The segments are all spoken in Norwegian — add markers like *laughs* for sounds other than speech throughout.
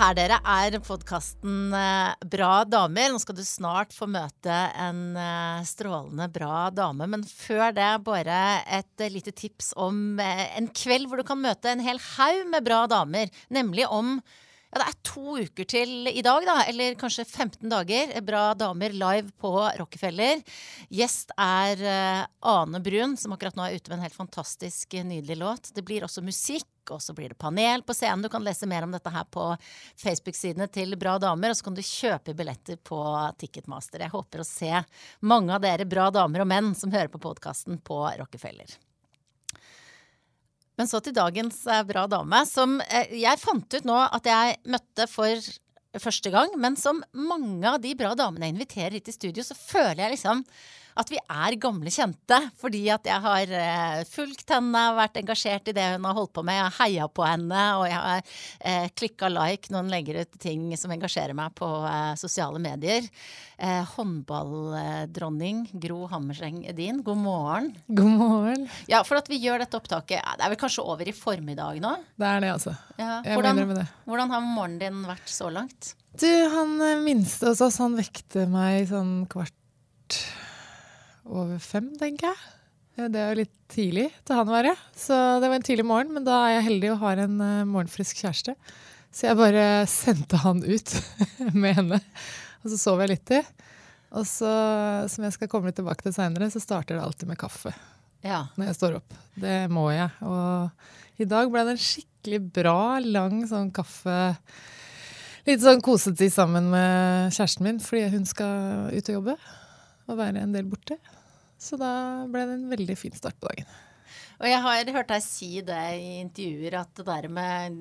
her, dere, er podkasten Bra damer. Nå skal du snart få møte en strålende bra dame. Men før det, bare et lite tips om en kveld hvor du kan møte en hel haug med bra damer. Nemlig om ja, det er to uker til i dag, da, eller kanskje 15 dager. Bra damer live på Rockefeller. Gjest er uh, Ane Brun, som akkurat nå er ute med en helt fantastisk, nydelig låt. Det blir også musikk. Og så blir det panel på scenen. Du kan lese mer om dette her på Facebook-sidene til Bra damer. Og så kan du kjøpe billetter på Ticketmaster. Jeg håper å se mange av dere bra damer og menn som hører på podkasten på Rockefeller. Men så til dagens eh, bra dame, som eh, jeg fant ut nå at jeg møtte for første gang. Men som mange av de bra damene jeg inviterer hit i studio, så føler jeg liksom at vi er gamle kjente. Fordi at jeg har eh, fulgt henne, vært engasjert i det hun har holdt på med. Jeg har heia på henne, og jeg har eh, klikka like når hun legger ut ting som engasjerer meg på eh, sosiale medier. Eh, håndballdronning Gro Hammerseng Edin, god morgen. God morgen. Ja, for at vi gjør dette opptaket Det er vel kanskje over i formiddag nå? Det er det, altså. Ja, hvordan, hvordan har morgenen din vært så langt? Du, han eh, minste hos oss, han vekte meg sånn kvart over fem, tenker jeg. Det er jo litt tidlig til han å være. Så det var en tidlig morgen, men da er jeg heldig og har en uh, morgenfrisk kjæreste. Så jeg bare sendte han ut *laughs* med henne. Og så sov jeg litt i. Og så, som jeg skal komme litt tilbake til seinere, så starter det alltid med kaffe. Ja. Når jeg står opp. Det må jeg. Og i dag ble det en skikkelig bra, lang sånn kaffe Litt sånn kosetid sammen med kjæresten min fordi hun skal ut og jobbe. Og være en del borte. Så da ble det en veldig fin start på dagen. Og jeg har hørt deg si det i intervjuer, at det der med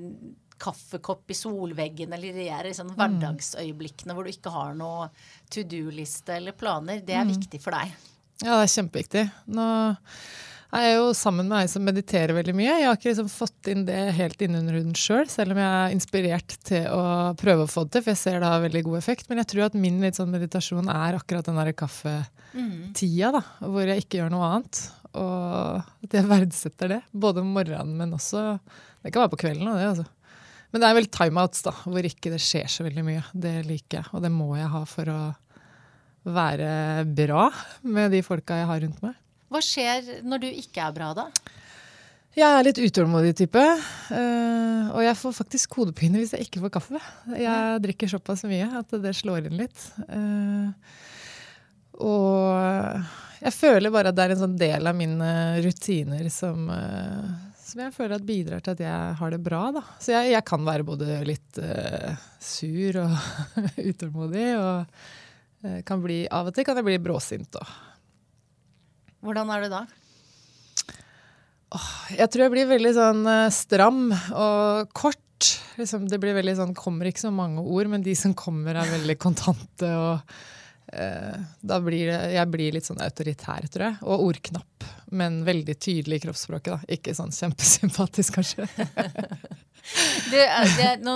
kaffekopp i solveggen eller de her sånn hverdagsøyeblikkene hvor du ikke har noe to do-liste eller planer, det er mm. viktig for deg? Ja, det er kjempeviktig. Nå er jo sammen med ei som mediterer veldig mye. Jeg har ikke liksom fått inn det helt innunder huden sjøl, selv, selv om jeg er inspirert til å prøve å få det til, for jeg ser det har veldig god effekt. Men jeg tror at min sånn meditasjon er akkurat den derre kaffe tida, da, hvor jeg ikke gjør noe annet. Og at jeg *laughs* verdsetter det. Både om morgenen, men også Det kan være på kvelden. Det, altså. Men det er vel timeouts, da, hvor ikke det skjer så veldig mye. Det liker jeg, og det må jeg ha for å være bra med de folka jeg har rundt meg. Hva skjer når du ikke er bra, da? Jeg er litt utålmodig type. Uh, og jeg får faktisk hodepine hvis jeg ikke får kaffe. Jeg drikker såpass mye at det slår inn litt. Uh, og jeg føler bare at det er en sånn del av mine rutiner som, uh, som jeg føler at bidrar til at jeg har det bra. Da. Så jeg, jeg kan være både litt sur og *laughs* utålmodig, og kan bli, av og til kan jeg bli bråsint òg. Hvordan er du da? Jeg tror jeg blir veldig sånn stram og kort. Liksom, det blir veldig sånn, kommer ikke så mange ord, men de som kommer, er veldig kontante. og Eh, da blir det, jeg blir litt sånn autoritær, tror jeg. Og ordknapp, men veldig tydelig i kroppsspråket. da. Ikke sånn kjempesympatisk, kanskje. *laughs* Du, det, nå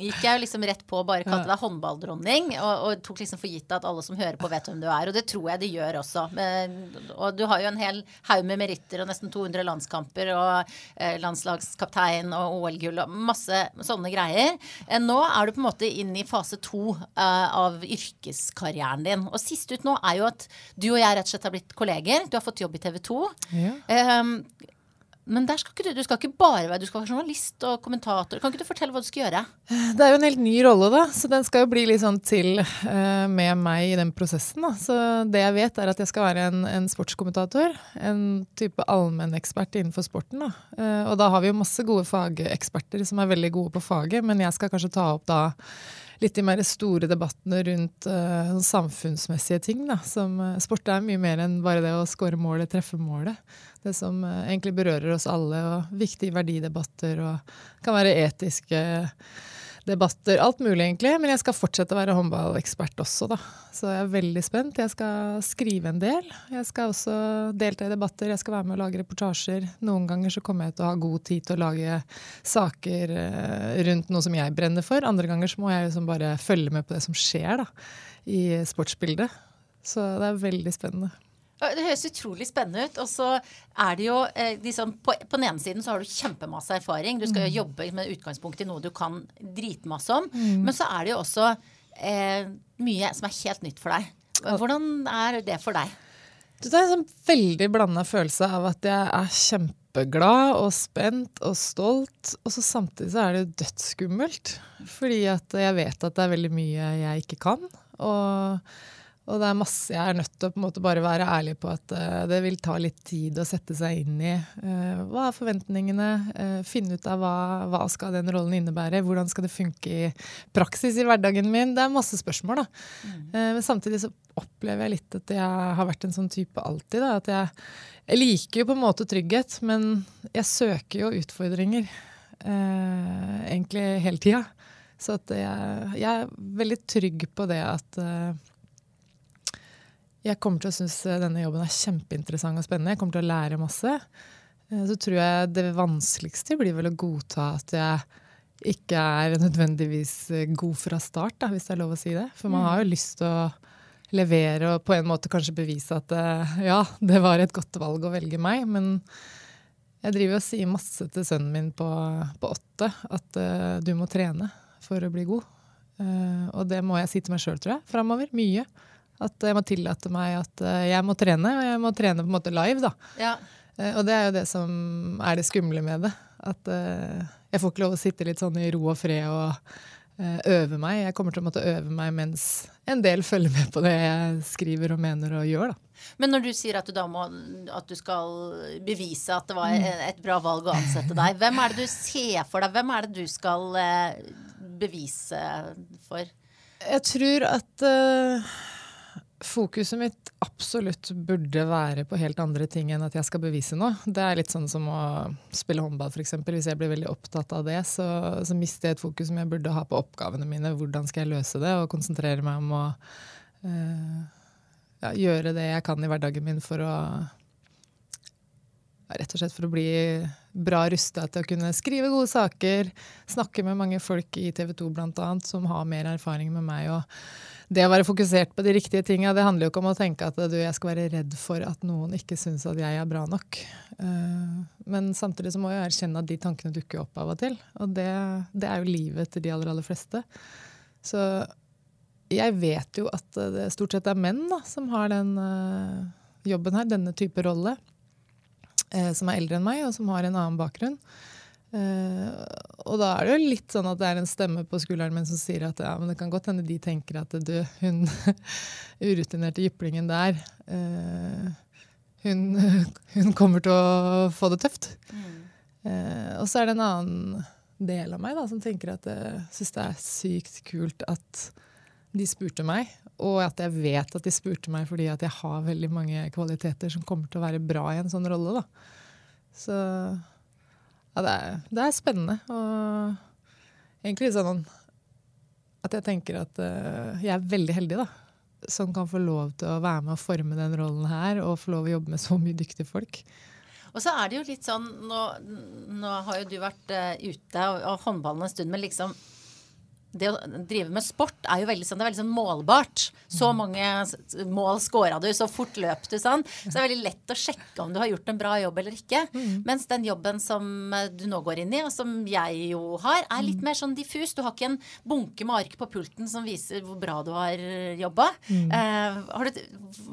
gikk jeg jo liksom rett på og bare kalte deg håndballdronning. Og, og, tok liksom for gitt at alle som hører på, vet hvem du er. Og det tror jeg de gjør også. Men, og du har jo en hel haug med meritter og nesten 200 landskamper og eh, landslagskaptein og OL-gull og masse sånne greier. Eh, nå er du på en måte inn i fase to eh, av yrkeskarrieren din. Og sist ut nå er jo at du og jeg rett og slett har blitt kolleger. Du har fått jobb i TV 2. Ja. Eh, men skal du, du skal ikke bare være du skal være journalist og kommentator. Kan ikke du fortelle hva du skal gjøre? Det er jo en helt ny rolle, da. Så den skal jo bli litt sånn til uh, med meg i den prosessen. Da. Så det jeg vet, er at jeg skal være en, en sportskommentator. En type allmennekspert innenfor sporten. Da. Uh, og da har vi jo masse gode fageksperter som er veldig gode på faget, men jeg skal kanskje ta opp da litt de mer store debattene rundt uh, samfunnsmessige ting. Da, som, uh, sport er mye mer enn bare det å skåre målet, treffe målet. Det som uh, egentlig berører oss alle, og viktige verdidebatter og kan være etiske debatter. Alt mulig, egentlig. Men jeg skal fortsette å være håndballekspert også, da. Så jeg er veldig spent. Jeg skal skrive en del. Jeg skal også delta i debatter. Jeg skal være med og lage reportasjer. Noen ganger så kommer jeg til å ha god tid til å lage saker eh, rundt noe som jeg brenner for. Andre ganger så må jeg liksom bare følge med på det som skjer da, i sportsbildet. Så det er veldig spennende. Det høres utrolig spennende ut. Og så er det jo liksom, på, på, den ene siden så har du kjempemasse erfaring. Du skal jo mm. jobbe med utgangspunkt i noe du kan dritmasse om. Mm. Men så er det jo også eh, mye som er helt nytt for deg. Hvordan er det for deg? Det er en sånn veldig blanda følelse av at jeg er kjempeglad og spent og stolt. Og så samtidig så er det dødsskummelt. Fordi at jeg vet at det er veldig mye jeg ikke kan. Og og det er masse jeg er nødt til å på en måte bare være ærlig på at uh, det vil ta litt tid å sette seg inn i. Uh, hva er forventningene? Uh, finne ut av hva, hva skal den rollen innebære? Hvordan skal det funke i praksis i hverdagen min? Det er masse spørsmål, da. Mm. men samtidig så opplever jeg litt at jeg har vært en sånn type alltid. Da, at jeg, jeg, liker jo på en måte trygghet, men jeg søker jo utfordringer. egentlig hele tida. Så jeg, jeg, er veldig trygg på det at jeg kommer til å synes eh, denne jobben er kjempeinteressant og spennende. Jeg kommer til å lære masse. Eh, så tror jeg det vanskeligste blir vel å godta at jeg ikke er nødvendigvis eh, god fra start, da, hvis det er lov å si det. For man har jo mm. lyst til å levere og på en måte kanskje bevise at ja, det var et godt valg å velge meg. Men jeg driver og sier masse til sønnen min på, på åtte at uh, du må trene for å bli god. Uh, og det må jeg si til meg sjøl, tror jeg, framover. Mye. At jeg må tillate meg at eh, jeg må trene, og jeg må trene på en måte live. da. Ja. Eh, og det er jo det som er det skumle med det. At uh, jeg får ikke lov å sitte litt sånn i ro og fred og øve meg. Jeg kommer til å måtte øve meg mens en del følger med på det jeg skriver og mener og gjør. da. Men når du sier at du da må at du skal bevise at det var mm. et bra valg å ansette deg, hvem er det du ser for deg? Hvem er det du skal bevise for? Jeg tror at Fokuset mitt absolutt burde være på helt andre ting enn at jeg skal bevise noe. Det er litt sånn som å spille håndball, f.eks. Hvis jeg blir veldig opptatt av det, så, så, mister jeg et fokus som jeg burde ha på oppgavene mine. Hvordan skal jeg løse det? Og konsentrere meg om å uh, ja, gjøre det jeg kan i hverdagen min for å ja, Rett og slett for å bli bra rusta til å kunne skrive gode saker, snakke med mange folk i TV 2 bl.a. som har mer erfaring med meg. og det å være fokusert på de riktige tinga, det handler jo ikke om å tenke at du, jeg skal være redd for at noen ikke syns at jeg er bra nok. Uh, men samtidig så må jeg erkjenne at de tankene dukker opp av og til. Og det, det er jo livet til de aller, aller fleste. Så jeg vet jo at det stort sett er menn da, som har den uh, jobben her, denne type rolle. Uh, som er eldre enn meg, og som har en annen bakgrunn. Uh, og da er det jo litt sånn at det er en stemme på skulderen min som sier at ja, men det kan godt hende de tenker at du, hun *laughs* urutinerte jyplingen der uh, hun, *laughs* hun, kommer til å få det tøft. Mm. Uh, og så er det en annen del av meg da, som tenker at jeg syns det er sykt kult at de spurte meg, og at jeg vet at de spurte meg fordi at jeg har veldig mange kvaliteter som kommer til å være bra i en sånn rolle. da. Så ja, det er, det er, spennende. Og egentlig sånn at jeg tenker at uh, jeg er veldig heldig, da. Som kan få lov til å være med og forme den rollen her, og få lov å jobbe med så mye dyktige folk. Og så er det jo litt sånn Nå, nå har jo du vært uh, ute og håndballen en stund, men liksom det å drive med sport er jo veldig sånn, det er veldig sånn målbart. Så mm. mange mål scora du, så fort løp du sånn. Så det er veldig lett å sjekke om du har gjort en bra jobb eller ikke. Mm. Mens den jobben som eh, du nå går inn i, og som jeg jo har, er litt mm. mer sånn diffus. Du har ikke en bunke med ark på pulten som viser hvor bra du har jobba. Mm. Eh,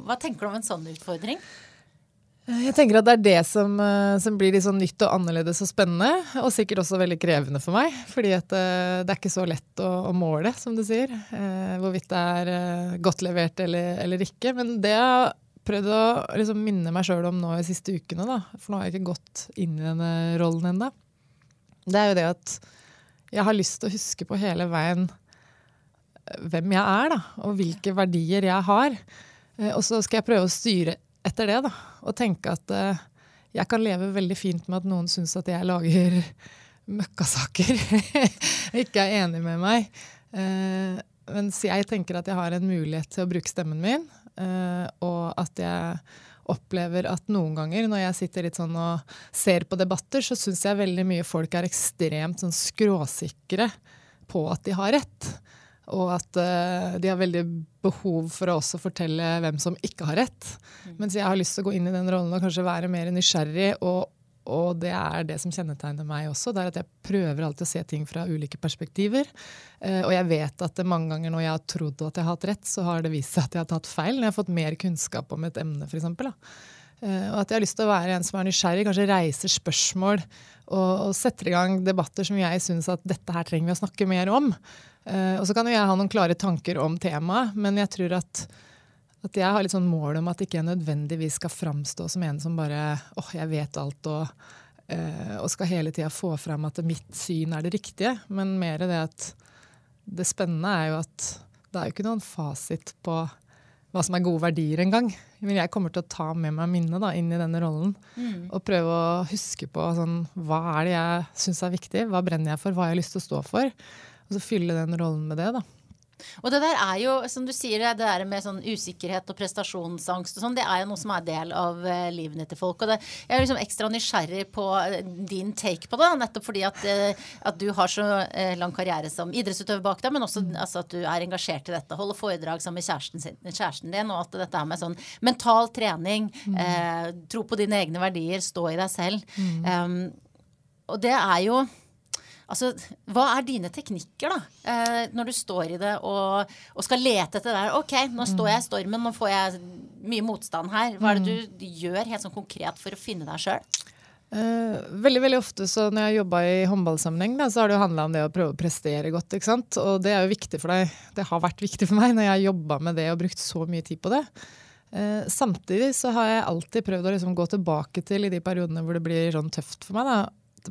hva tenker du om en sånn utfordring? Jeg tenker at det er det som, eh, som blir litt sånn nytt og annerledes og spennende. Og sikkert også veldig krevende for meg. Fordi eh, det er ikke så lett å, å måle, som du sier. Eh, hvorvidt det er godt levert eller, eller, ikke. Men det jeg har prøvd å liksom, minne meg sjøl om nå de siste ukene, da, for nå har jeg ikke gått inn i denne rollen ennå, det er jo det at jeg har lyst til å huske på hele veien hvem jeg er, da. Og hvilke verdier jeg har. Og så skal jeg prøve å styre etter det, da. Og tenke at uh, jeg kan leve veldig fint med at noen syns at jeg lager *laughs* møkkasaker. *laughs* ikke er enig med meg. Uh, mens jeg tenker at jeg har en mulighet til å bruke stemmen min, uh, og at jeg opplever at noen ganger når jeg sitter litt sånn og ser på debatter, så syns jeg veldig mye folk er ekstremt sånn skråsikre på at de har rett. Og at uh, de har veldig behov for å også fortelle hvem som ikke har rett. Mm. Mens jeg har lyst til å gå inn i den rollen og kanskje være mer nysgjerrig. Og, og, det er det som kjennetegner meg også. Det er at jeg prøver alltid å se ting fra ulike perspektiver. Uh, og jeg vet at mange ganger når jeg har trodd at jeg har hatt rett, så har det vist seg at jeg har tatt feil. Når jeg har fått mer kunnskap om et emne, f.eks. Uh, og at jeg har lyst til å være en som er nysgjerrig, kanskje reiser spørsmål og, og setter i gang debatter som jeg syns at dette her trenger vi å snakke mer om. Uh, og så kan jo jeg ha noen klare tanker om temaet, men jeg tror at, at jeg har litt sånn mål om at ikke jeg nødvendigvis skal framstå som en som bare åh, oh, jeg vet alt og, uh, og skal hele tida få fram at mitt syn er det riktige. Men mer det at det spennende er jo at det er jo ikke noen fasit på hva som er gode verdier engang. Men jeg kommer til å ta med meg minnet inn i denne rollen. Mm. Og prøve å huske på sånn, hva er det jeg syns er viktig, hva brenner jeg for, hva har jeg lyst til å stå for. Og så fylle den rollen med det. da. Og det der er jo, som du sier, det der med sånn usikkerhet og prestasjonsangst og sånn, det er jo noe som er del av uh, livene til folk. Og det, jeg er liksom ekstra nysgjerrig på uh, din take på det, nettopp fordi at, uh, at du har så lang karriere som idrettsutøver bak deg, men også mm. altså, at du er engasjert i dette. Holder foredrag sammen med kjæresten, sin, kjæresten din, og at dette er med sånn mental trening, mm. tro på dine egne verdier, stå i deg selv. Mm. Um, og det er jo Altså, hva er dine teknikker, da? Eh, når du står i det og, og, skal lete etter det der. OK, nå står jeg i stormen, nå får jeg mye motstand her. Hva er det mm. du gjør helt sånn konkret for å finne deg sjøl? Uh, veldig veldig ofte så når jeg jobba i håndballsammenheng, da, så har det jo handla om det å prøve å prestere godt. ikke sant? Og det er jo viktig for deg. Det har vært viktig for meg når jeg har jobba med det og brukt så mye tid på det. Uh, samtidig så har jeg alltid prøvd å liksom gå tilbake til i de periodene hvor det blir sånn tøft for meg, da,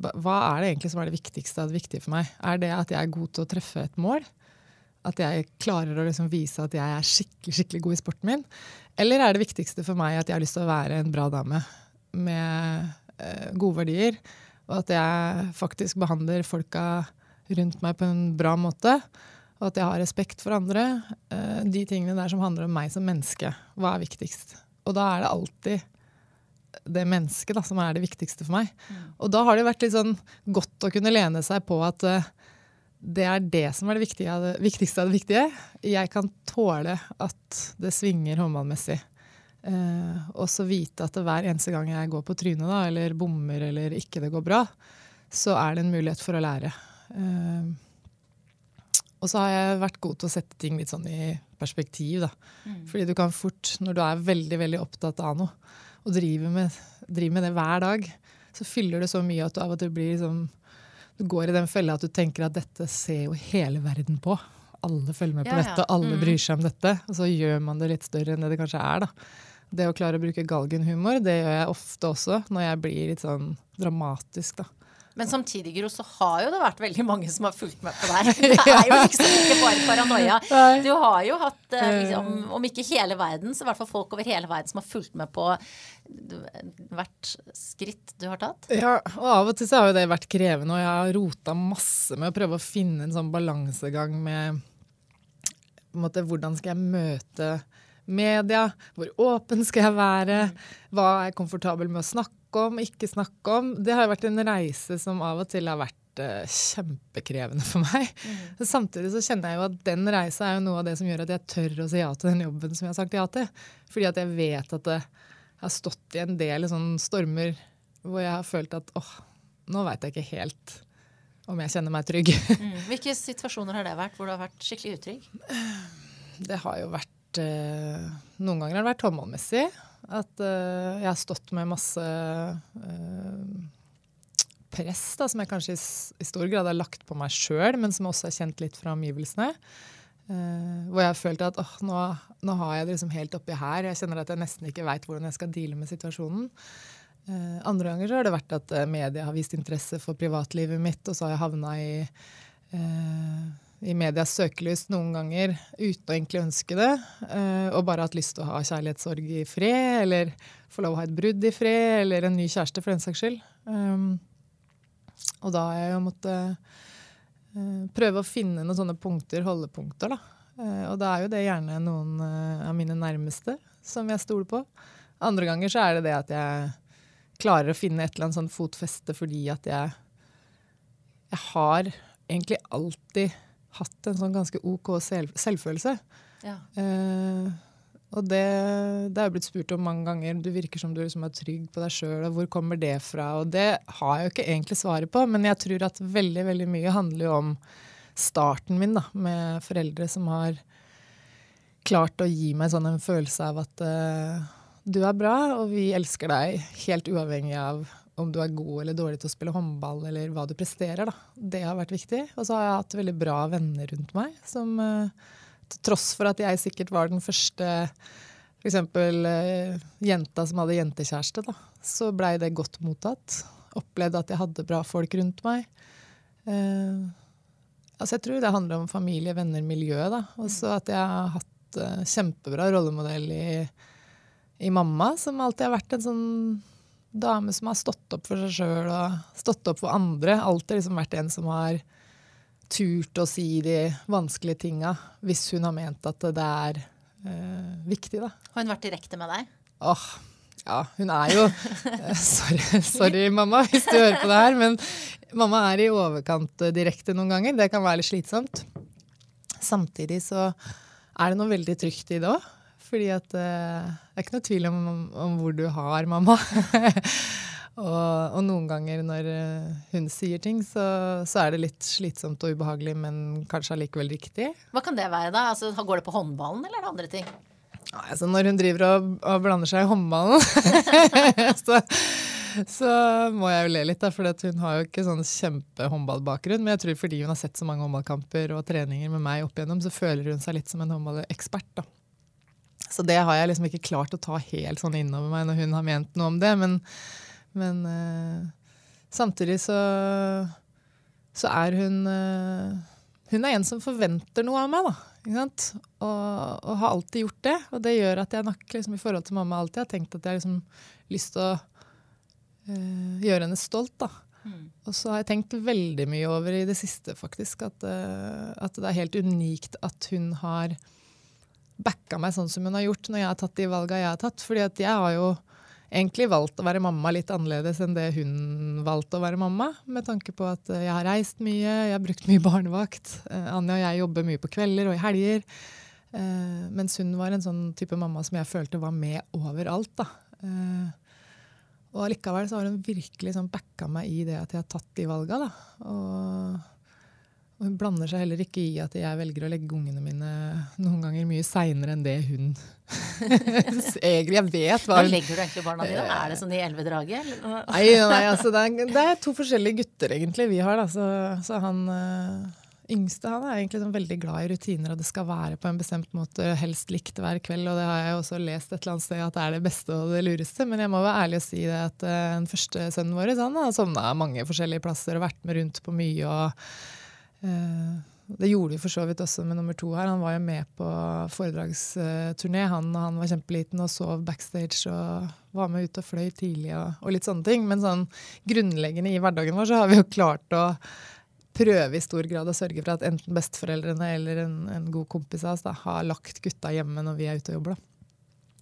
hva er det egentlig som er det viktigste av det viktige for meg? Er det at jeg er god til å treffe et mål? At jeg klarer å liksom vise at jeg er skikkelig, skikkelig god i sporten min? Eller er det viktigste for meg at jeg har lyst til å være en bra dame med eh, gode verdier? Og at jeg faktisk behandler folka rundt meg på en bra måte? Og at jeg har respekt for andre? Eh, de tingene der som handler om meg som menneske. Hva er viktigst? Og da er det alltid det mennesket da, som er det viktigste for meg. Mm. Og da har det vært litt sånn godt å kunne lene seg på at uh, det er det som er det, viktige, det, viktigste av det viktige. Jeg kan tåle at det svinger håndballmessig. Uh, og så vite at hver eneste gang jeg går på trynet da, eller bommer eller ikke det går bra, så er det en mulighet for å lære. Uh, og så har jeg vært god til å sette ting litt sånn i perspektiv. da. Mm. Fordi du kan fort, når du er veldig veldig opptatt av noe, og driver med, driver med, det hver dag, så fyller det så mye at du av og til blir liksom Du går i den fella at du tenker at dette ser jo hele verden på. Alle følger med på ja, dette, og alle mm. bryr seg om dette. Og så gjør man det litt større enn det det kanskje er. da. Det å klare å bruke galgenhumor, det gjør jeg ofte også når jeg blir litt sånn dramatisk. da. Men samtidig Gro, så har jo det vært veldig mange som har fulgt med på deg. *laughs* Det er jo liksom ikke bare paranoia. Du har jo hatt, eh, liksom, om ikke hele verden, så i hvert fall folk over hele verden som har fulgt med på hvert skritt du har tatt. Ja, og av og til så har jo det vært krevende, og jeg har rota masse med å prøve å finne en sånn balansegang med måte, hvordan skal jeg møte media? Hvor åpen skal jeg være? Hva er jeg komfortabel med å snakke om, ikke snakke om. Det har vært en reise som av og til har vært uh, kjempekrevende for meg. Mm. Samtidig så kjenner jeg jo at den reisa er jo noe av det som gjør at jeg tør å si ja til den jobben som jeg har sagt ja til. Fordi at jeg vet at jeg har stått i en del sånn stormer hvor jeg har følt at åh, nå veit jeg ikke helt om jeg kjenner meg trygg. Mm. Hvilke situasjoner har det vært hvor du har vært skikkelig utrygg? Det har jo vært uh, Noen ganger har det vært håndballmessig. At uh, jeg har stått med masse uh, press da, som jeg kanskje i, stor grad har lagt på meg sjøl, men som også har kjent litt fra omgivelsene. Uh, hvor jeg har følt at oh, nå, nå, har jeg det liksom helt oppi her. Jeg kjenner at jeg nesten ikke veit hvordan jeg skal deale med situasjonen. andre ganger så har det vært at media har vist interesse for privatlivet mitt, og så har jeg havna i i medias søkelys noen ganger uten å egentlig ønske det, uh, og bare hatt lyst til å ha kjærlighetssorg i fred, eller få lov å ha et brudd i fred, eller en ny kjæreste for den saks skyld. Um, og da har jeg jo måttet uh, prøve å finne noen sånne punkter, holdepunkter, da. Uh, og da er jo det gjerne noen av mine nærmeste som jeg stoler på. Andre ganger så er det det at jeg klarer å finne et eller annet sånn fotfeste fordi at jeg, jeg har egentlig alltid hatt en sånn ganske OK selv, selvfølelse. Ja. Eh, og det, det er jo blitt spurt om mange ganger. Du virker som du liksom er trygg på deg sjøl, og hvor kommer det fra? Og det har jeg jo ikke egentlig svaret på, men jeg tror at veldig, veldig mye handler jo om starten min da, med foreldre som har klart å gi meg sånn en følelse av at uh, du er bra, og vi elsker deg, helt uavhengig av om du er god eller dårlig til å spille håndball, eller hva du presterer. Da. Det har vært viktig. Og så har jeg hatt veldig bra venner rundt meg som uh, til tross for at jeg sikkert var den første eksempel, eh, jenta som hadde jentekjæreste, da, så blei det godt mottatt. Opplevde at jeg hadde bra folk rundt meg. Eh, altså jeg tror det handler om familie, venner, miljø. Og Også at jeg har hatt eh, kjempebra rollemodell i, i, mamma, som alltid har vært en sånn dame som har stått opp for seg sjøl og stått opp for andre. Alltid liksom vært en som har turt å si de vanskelige tinga hvis hun har ment at det er eh, viktig. da. Har hun vært direkte med deg? Åh, ja, hun er jo eh, sorry, sorry, mamma, hvis du hører på det her, men mamma er i overkant direkte noen ganger. Det kan være litt slitsomt. Samtidig så er det noe veldig trygt i det òg. Fordi at uh, det er ikke noe tvil om, om hvor du har mamma. *laughs* Og, og, noen ganger når uh, hun sier ting, så, så, er det litt slitsomt og ubehagelig, men kanskje allikevel riktig. Hva kan det være, da? Altså, går det på håndballen, eller er det andre ting? Altså, når hun driver og, og blander seg i håndballen, *laughs* så, så, må jeg jo le litt, for hun har jo ikke sånn kjempehåndballbakgrunn. Men jeg tror fordi hun har sett så mange håndballkamper og treninger med meg opp igjennom, så føler hun seg litt som en håndballekspert. da. Så det har jeg liksom ikke klart å ta helt sånn innover meg når hun har ment noe om det. men men uh, samtidig så, så er hun uh, Hun er en som forventer noe av meg, da. Og, og, har alltid gjort det. Og det gjør at jeg nok liksom, i forhold til mamma alltid har tenkt at jeg har liksom, lyst til å uh, gjøre henne stolt. da. Mm. Og så har jeg tenkt veldig mye over i det siste faktisk, at, at det er helt unikt at hun har backa meg sånn som hun har gjort når jeg har tatt de valga jeg har tatt. fordi at jeg har jo egentlig valgt å være mamma litt annerledes enn det hun valgte å være mamma. Med tanke på at eh, jeg har reist mye, jeg har brukt mye barnevakt. Eh, Anja og jeg jobber mye på kvelder og i helger. Eh, mens hun var en sånn type mamma som jeg følte var med overalt. da. og allikevel så har hun virkelig sånn backa meg i det at jeg har tatt de valga. da. Og og hun blander seg heller ikke i at jeg velger å legge ungene mine noen ganger mye seinere enn det hun *laughs* egentlig Jeg vet hva hun legger du egentlig barna dine? Er det sånn i elvedraget? nei, nei altså det er, det er, to forskjellige gutter egentlig vi har. Da. Så, så han uh, yngste han er egentlig sånn veldig glad i rutiner, og det skal være på en bestemt måte, helst likt hver kveld. Og det har jeg også lest et eller annet sted at det er det beste og det lureste. Men jeg må være ærlig og si det at uh, den første sønnen vår han har sovna mange forskjellige plasser og vært med rundt på mye. og Eh, det gjorde vi for så vidt også med nummer to her. Han var jo med på foredragsturné han, han var kjempeliten og sov backstage og var med ut og fløy tidlig og, og, litt sånne ting. Men sånn grunnleggende i hverdagen vår så har vi jo klart å prøve i stor grad å sørge for at enten besteforeldrene eller en, en god kompis av oss da, har lagt gutta hjemme når vi er ute og jobber. da.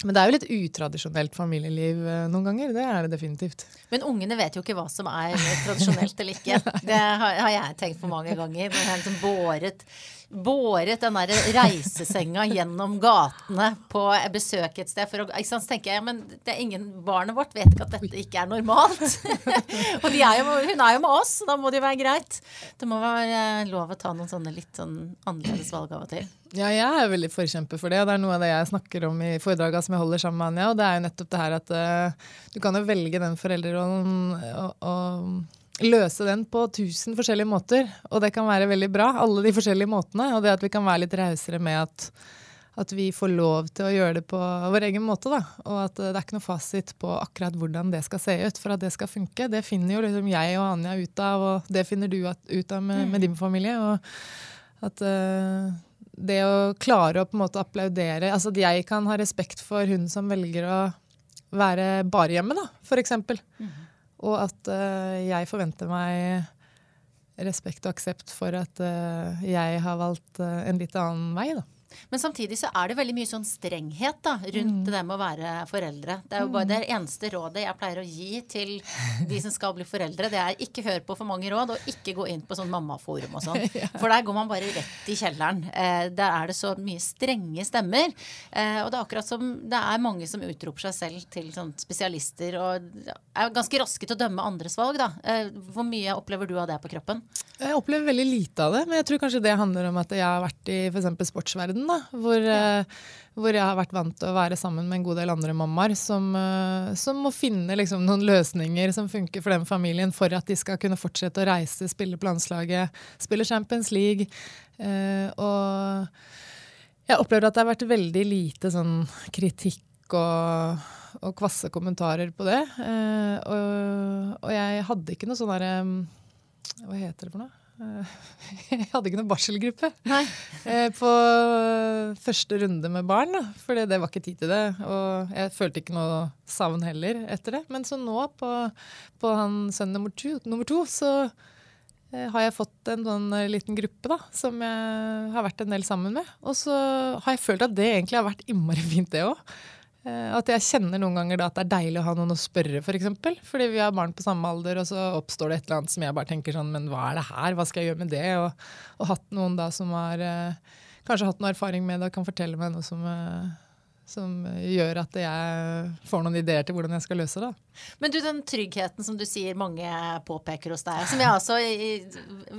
Men det er jo litt utradisjonelt familieliv eh, noen ganger. Det er det definitivt. Men ungene vet jo ikke hva som er tradisjonelt eller ikke. *laughs* Det har, jeg tenkt på mange ganger. Når jeg har liksom båret båret den der reisesenga gjennom gatene på besøk et sted. For å, ikke sant, så tenker jeg, men det er ingen, Barnet vårt vet ikke at dette ikke er normalt. *laughs* og er jo, hun er jo med oss, da må det jo være greit. Det må være lov å ta noen sånne litt sånn annerledes valg av og til. Ja, jeg er veldig forkjemper for det. og Det er noe av det jeg snakker om i foredragene som jeg holder sammen med Anja. og Det er jo nettopp det her at uh, du kan jo velge den foreldrerollen og, og løse den på tusen forskjellige måter. Og det kan være veldig bra, alle de forskjellige måtene. Og det at vi kan være litt rausere med at, at, vi får lov til å gjøre det på vår egen måte. Da. Og at det er ikke noe fasit på akkurat hvordan det skal se ut for at det skal funke. Det finner jo liksom jeg og Anja ut av, og det finner du ut av med, med din familie. Og at uh, det å klare å på en måte applaudere Altså at jeg kan ha respekt for hun som velger å være bare hjemme, da, eksempel. Mm. Og at uh, jeg forventer meg respekt og aksept for at uh, jeg har valgt uh, en litt annen vei. Da. Men samtidig så er det veldig mye sånn strenghet da, rundt mm. det med å være foreldre. Det er jo bare mm. det eneste rådet jeg pleier å gi til de som skal bli foreldre. Det er ikke hør på for mange råd, og ikke gå inn på sånn mammaforum og sånn. *laughs* For der går man bare rett i kjelleren. Eh, der er det så mye strenge stemmer. Eh, og det er akkurat som det er mange som utroper seg selv til sånn spesialister og er ganske raske til å dømme andres valg, da. Eh, hvor mye opplever du av det på kroppen? Jeg opplever veldig lite av det, men jeg tror kanskje det handler om at jeg har vært i f.eks. sportsverden, da, hvor, ja. uh, hvor, jeg har vært vant til å være sammen med en god del andre mammaer som, uh, som må finne liksom, noen løsninger som funker for den familien for at de skal kunne fortsette å reise, spille på landslaget, spille Champions League. Uh, og jeg opplever at det har vært veldig lite sånn kritikk og og kvasse kommentarer på det. Og, og, jeg hadde ikke noe sånn derre Hva heter det for noe? Uh, *laughs* jeg hadde ikke noen barselgruppe uh, på første runde med barn. For det var ikke tid til det. Og jeg følte ikke noe savn heller etter det. Men så nå, på, på sønn nummer to, nummer to så har jeg fått en sånn liten gruppe da, som jeg har vært en del sammen med. Og så har jeg følt at det egentlig har vært innmari fint, det òg. Eh, at jeg kjenner noen ganger at det er deilig å ha noen å spørre, f.eks. For eksempel. Fordi vi har barn på samme alder, og så oppstår det et eller annet som jeg bare tenker sånn Men hva er det her? Hva skal jeg gjøre med det? Og, og hatt noen da som har eh, kanskje hatt noe erfaring med det og kan fortelle meg noe som eh, som gjør at jeg får noen ideer til hvordan jeg skal løse det. Men du, den tryggheten som du sier mange påpeker hos deg, som jeg også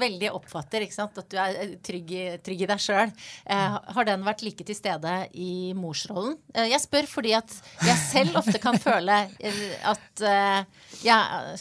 veldig oppfatter, at du er trygg, trygg i deg sjøl, eh, har den vært like til stede i morsrollen? Eh, jeg spør fordi at jeg selv ofte kan *laughs* føle eh, at eh, jeg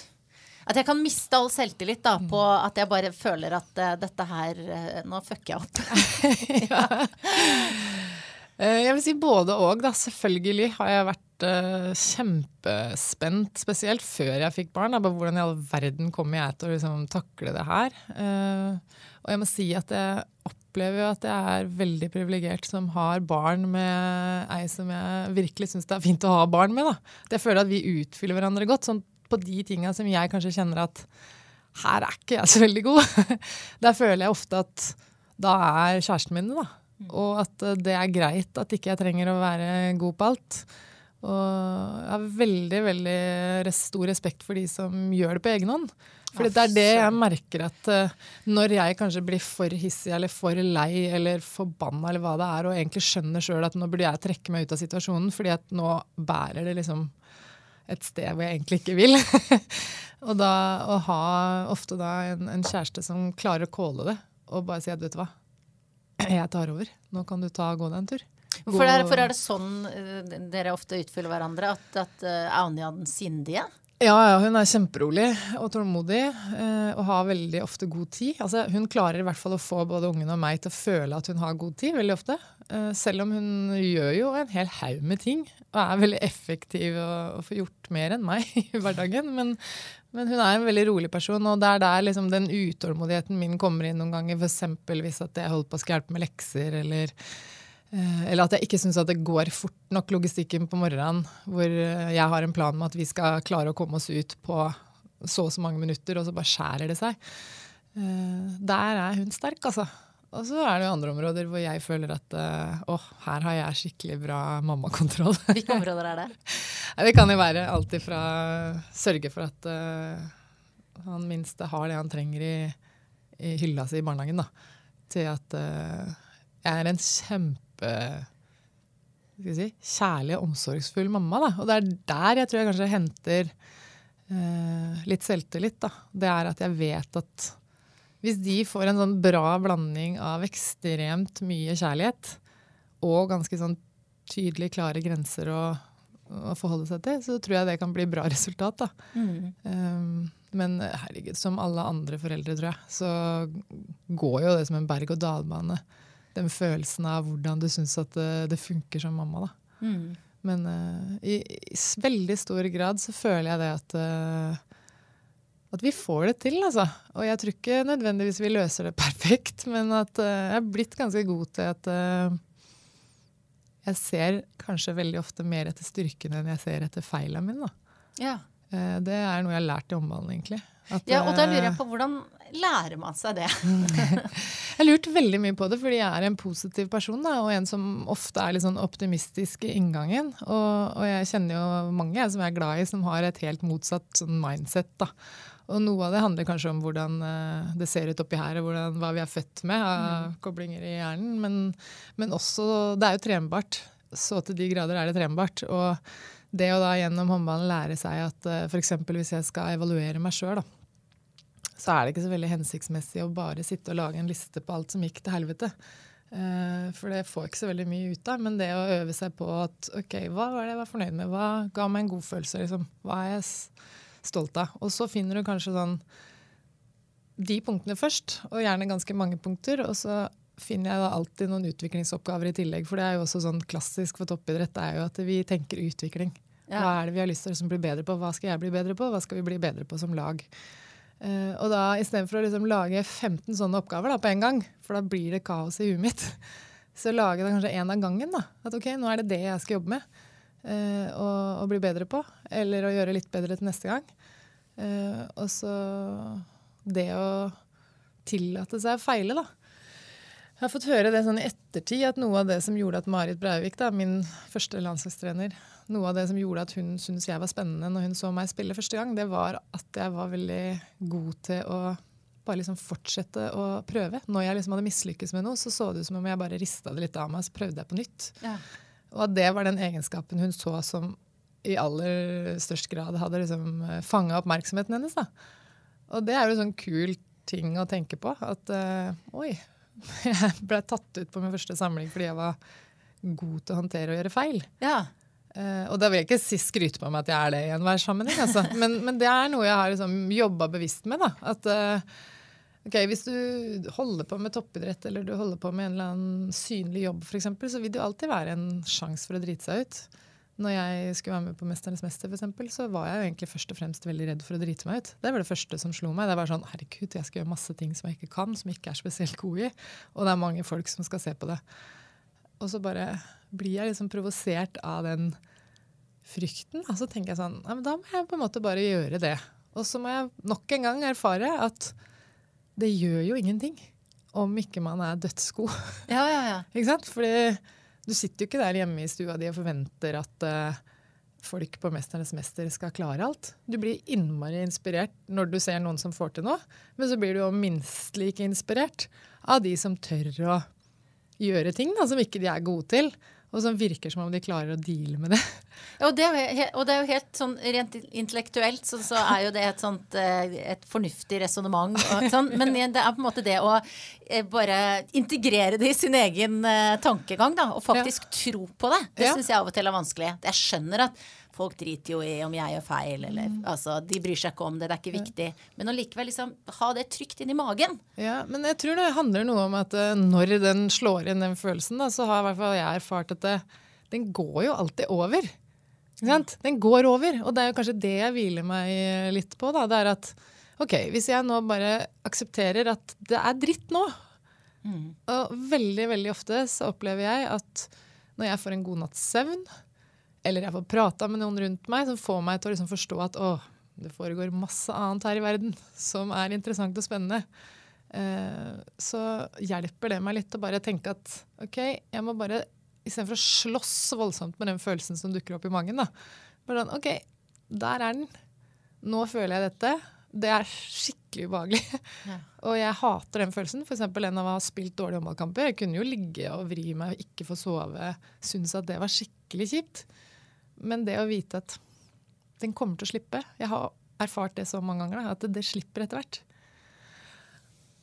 at jeg kan miste all selvtillit da, på at jeg bare føler at uh, dette her uh, Nå fucker jeg opp. *laughs* *laughs* ja. Eh, jeg vil si både og. Da. Selvfølgelig har jeg vært uh, kjempespent, spesielt før jeg fikk barn. Da, hvordan i all verden kommer jeg til å liksom, takle det her? Uh, og jeg må si at jeg opplever jo at jeg er veldig privilegert som har barn med ei som jeg virkelig syns det er fint å ha barn med. Da. Jeg føler at vi utfyller hverandre godt. sånn på de tinga som jeg kanskje kjenner at her er ikke jeg så veldig god. *laughs* Der føler jeg ofte at da er kjæresten min det, da. Og at eh, det er greit at ikke jeg trenger å være god på alt. Og jeg har veldig veldig stor respekt for de som gjør det på egen hånd. For det er det jeg merker at uh, når jeg kanskje blir for hissig eller for lei eller forbanna eller hva det er, og egentlig skjønner sjøl at nå burde jeg trekke meg ut av situasjonen fordi at nå bærer det liksom et sted hvor jeg egentlig ikke vil. *laughs* og da å ha ofte da en, en kjæreste som klarer å kåle det, og bare si at vet du hva, *clears throat* jeg tar over. Nå kan du ta gå deg en tur. Hvorfor er, for er det sånn uh, dere ofte utfyller hverandre? At, at uh, er den sindige? Ja, ja, hun er kjemperolig og tålmodig uh, og har veldig ofte god tid. Altså, hun klarer i hvert fall å få både ungen og meg til å føle at hun har god tid. veldig ofte. Selv om hun gjør jo en hel haug med ting og er veldig effektiv og, og får gjort mer enn meg *laughs* i hverdagen. Men, men hun er en veldig rolig person, og det er der liksom den utålmodigheten min kommer inn noen ganger. F.eks. hvis at jeg holder på å skal hjelpe med lekser, eller, eh, eller at jeg ikke syns det går fort nok logistikken på morgenen, hvor eh, jeg har en plan med at vi skal klare å komme oss ut på så og så mange minutter, og så bare skjærer det seg. Eh, der er hun sterk, altså. Og så er det jo andre områder hvor jeg føler at å, her har jeg skikkelig bra mammakontroll. *laughs* Hvilke områder er det? *laughs* Det kan jo være alt ifra sørge for at uh, han minste har det han trenger i, i hylla si i barnehagen, da, til at uh, jeg er en kjempe si, kjærlig og omsorgsfull mamma. Da. Og det er der jeg tror jeg kanskje henter uh, litt selvtillit. Da. Det er at jeg vet at hvis de får en sånn bra blanding av ekstremt mye kjærlighet og ganske sånn tydelig klare grenser å, å forholde seg til, så tror jeg det kan bli bra resultat. da. Mm. Um, men herregud, som alle andre foreldre, tror jeg, så går jo det som en berg-og-dal-bane. Den følelsen av hvordan du syns at det, det, funker som mamma. da. Mm. Men uh, i, i, veldig stor grad så føler jeg det at uh, at vi får det til, altså. Og jeg tror ikke nødvendigvis vi løser det *laughs* perfekt, men at uh, jeg er blitt ganske god til at jeg ser kanskje veldig ofte mer etter styrkene enn jeg ser etter feilene mine. Ja. Eh, det er noe jeg har lært i omvalen, egentlig. At, ja, og da lurer jeg eh, på hvordan lærer man seg det? *laughs* jeg har lurt veldig mye på det, fordi jeg er en positiv person. Da, og en som ofte er litt sånn optimistisk i inngangen. Og, og jeg kjenner jo mange som jeg er glad i, som har et helt motsatt sånn mindset. da. Og noe av det handler kanskje om hvordan uh, det ser ut oppi her, og hvordan, hva vi er født med av mm. koblinger i hjernen. Men, men, også Det er jo trenbart. Så til de grader er det trenbart. Og det å da gjennom håndballen lære seg at eh, f.eks. hvis jeg skal evaluere meg sjøl, så er det ikke så veldig hensiktsmessig å bare sitte og lage en liste på alt som gikk til helvete. Uh, for det får jeg ikke så veldig mye ut av. Men det å øve seg på at ok, hva var det jeg var fornøyd med? Hva ga meg en god følelse? Liksom? Hva er jeg stolt av? Og så finner du kanskje sånn de punktene først, og gjerne ganske mange punkter. Og så finner jeg da alltid noen utviklingsoppgaver i tillegg. For det er jo også sånn klassisk for toppidrett det er jo at vi tenker utvikling. Ja. Hva er det vi har lyst til å bli bedre på? Hva skal jeg bli bedre på? Hva skal vi bli bedre på som lag? Uh, og da istedenfor å liksom lage 15 sånne oppgaver da, på en gang, for da blir det kaos i huet mitt, *laughs* så lage det kanskje én av gangen. da, At ok, nå er det det jeg skal jobbe med. Uh, å, og, bli bedre på. Eller å gjøre litt bedre til neste gang. Uh, og så det å tillate seg å feile, da. Jeg har fått høre det sånn i ettertid at noe av det som gjorde at Marit Breivik, da, min første landslagstrener, noe av det som gjorde at hun syntes jeg var spennende når hun så meg spille første gang, det var at jeg var veldig god til å bare liksom fortsette å prøve. Når jeg liksom hadde mislykkes med noe, så så det ut som om jeg bare rista det litt av meg, så prøvde jeg på nytt. Ja. Og at det var den egenskapen hun så som i aller størst grad hadde liksom fanga oppmerksomheten hennes. da. Og det er jo en sånn kul ting å tenke på. At uh, oi, *laughs* Jeg ble tatt ut på min første samling fordi jeg var god til å håndtere og gjøre feil. Ja. Uh, og da vil jeg ikke skryte på meg at jeg er det i enhver sammenheng. Altså. Men, men, det er noe jeg har liksom jobba bevisst med. Da. At uh, okay, Hvis du holder på med toppidrett eller du holder på med en eller annen synlig jobb, for eksempel, så vil det jo alltid være en sjanse for å drite seg ut. Når jeg skulle være med på 'Mesternes mester', for eksempel, så var jeg jo egentlig først og fremst veldig redd for å drite meg ut. Det var det første som slo meg. Det var sånn, herregud, jeg skal gjøre masse ting som jeg ikke kan, som jeg ikke er spesielt god i. Og det er mange folk som skal se på det. Og så bare blir jeg liksom provosert av den frykten. Og så tenker jeg sånn, ja, men da må jeg på en måte bare gjøre det. Og så må jeg nok en gang erfare at det gjør jo ingenting om ikke man er dødsgod. Ja, ja, ja. *laughs* ikke sant? Fordi du sitter jo ikke der hjemme i stua di og forventer at uh, folk på 'Mesternes mester' skal klare alt. Du blir innmari inspirert når du ser noen som får til noe, men så blir du jo minst like inspirert av de som tør å gjøre ting da, som ikke de er gode til og som virker som om de klarer å deale med det. Og, det jo, og, det er jo helt sånn rent intellektuelt så, så er jo det et sånt eh, et fornuftig resonnement. Sånn, men det er på en måte det å eh, bare integrere det i sin egen uh, tankegang, da, og faktisk ja. tro på det. Det ja. syns jeg av og til er vanskelig. Jeg skjønner at Folk driter jo i om jeg gjør feil, eller mm. altså, De bryr seg ikke om det, det er ikke viktig. Men allikevel liksom ha det trygt inn i magen. Ja, men jeg tror det handler noe om at uh, når den slår inn den følelsen, da, så har i hvert fall jeg erfart at det, den går jo alltid over. Den går over. Og det er jo kanskje det jeg hviler meg litt på. Da. Det er at ok, hvis jeg nå bare aksepterer at det er dritt nå mm. Og veldig, veldig ofte så opplever jeg at når jeg får en god natts søvn, eller jeg får prata med noen rundt meg som får meg til å liksom forstå at å, det foregår masse annet her i verden som er interessant og spennende. Eh, så hjelper det meg litt å bare tenke at OK, jeg må bare Istedenfor å slåss voldsomt med den følelsen som dukker opp i magen, da. Bare sånn OK, der er den. Nå føler jeg dette. Det er skikkelig ubehagelig. Ja. *laughs* og jeg hater den følelsen. F.eks. en av å ha spilt dårlige håndballkamper. Jeg kunne jo ligge og vri meg og ikke få sove. Synes at det var skikkelig kjipt. Men det å vite at den kommer til å slippe Jeg har erfart det så mange ganger, at det, slipper etter hvert.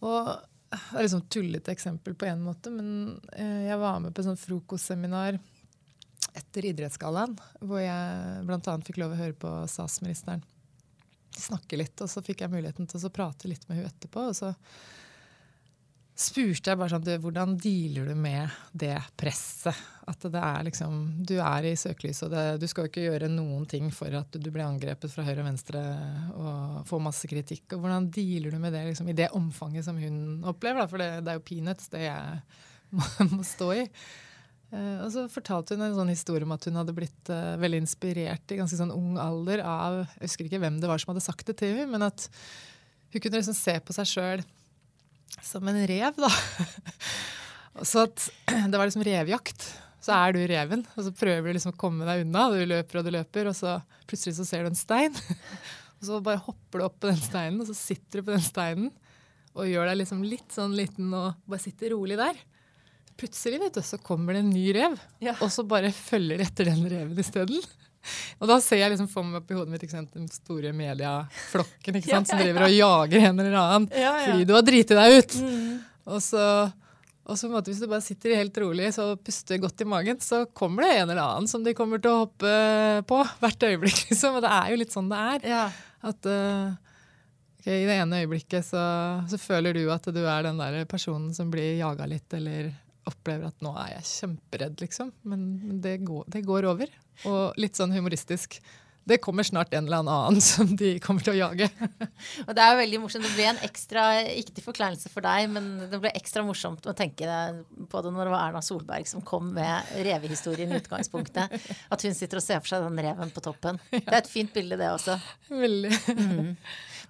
Og det er et sånn tullete eksempel på en måte, men eh, jeg var med på et sånt frokostseminar etter Idrettsgallaen, hvor jeg bl.a. fikk lov å høre på statsministeren snakke litt. Og så fikk jeg muligheten til å prate litt med henne etterpå. og så spurte jeg bare sånn du, Hvordan dealer du med det presset? At det er liksom Du er i søkelyset, og det, du skal jo ikke gjøre noen ting for at du, blir angrepet fra høyre og venstre og får masse kritikk. og Hvordan dealer du med det liksom, i det omfanget som hun opplever? Da? For det, det, er jo peanuts, det jeg må, *laughs* må stå i. Uh, og så fortalte hun en sånn historie om at hun hadde blitt uh, veldig inspirert i ganske sånn ung alder av Jeg husker ikke hvem det var som hadde sagt det til henne, men at hun kunne liksom se på seg sjøl som en rev, da. *laughs* så at *clears throat* det var liksom revjakt. Så er du reven, og så prøver du liksom å komme deg unna. Du løper og du løper, og så plutselig så ser du en stein. *laughs* Og så bare hopper du opp på den steinen, og så sitter du på den steinen og gjør deg liksom litt sånn liten og bare sitter rolig der. Plutselig vet du, så kommer det en ny rev, ja. og så bare følger etter den reven isteden. Og da ser jeg liksom for meg i hodet mitt sant, den store medieflokken ikke *laughs* sant, som driver og jager en eller annen fordi du har driti deg ut. Mm. Og så og så måte, Hvis du bare sitter helt rolig så puster godt i magen, så kommer det en eller annen som de kommer til å hoppe på hvert øyeblikk. *laughs* Liksom. Og det er jo litt sånn det er. Ja. At uh, okay, I det ene øyeblikket så, så, føler du at du er den der personen som blir jaga litt, eller opplever at nå er jeg kjemperedd, liksom. Men, men det, går, det går over. Og litt sånn humoristisk det kommer snart en eller annen *laughs* som de kommer til å jage. og Det er jo veldig morsomt. Det ble en ekstra, ikke til forkleinelse for deg, men det ble ekstra morsomt å tenke på det når det var Erna Solberg som kom med revehistorien i utgangspunktet. At hun sitter og ser for seg den reven på toppen. Det er et fint bilde, det også. Veldig. Mm.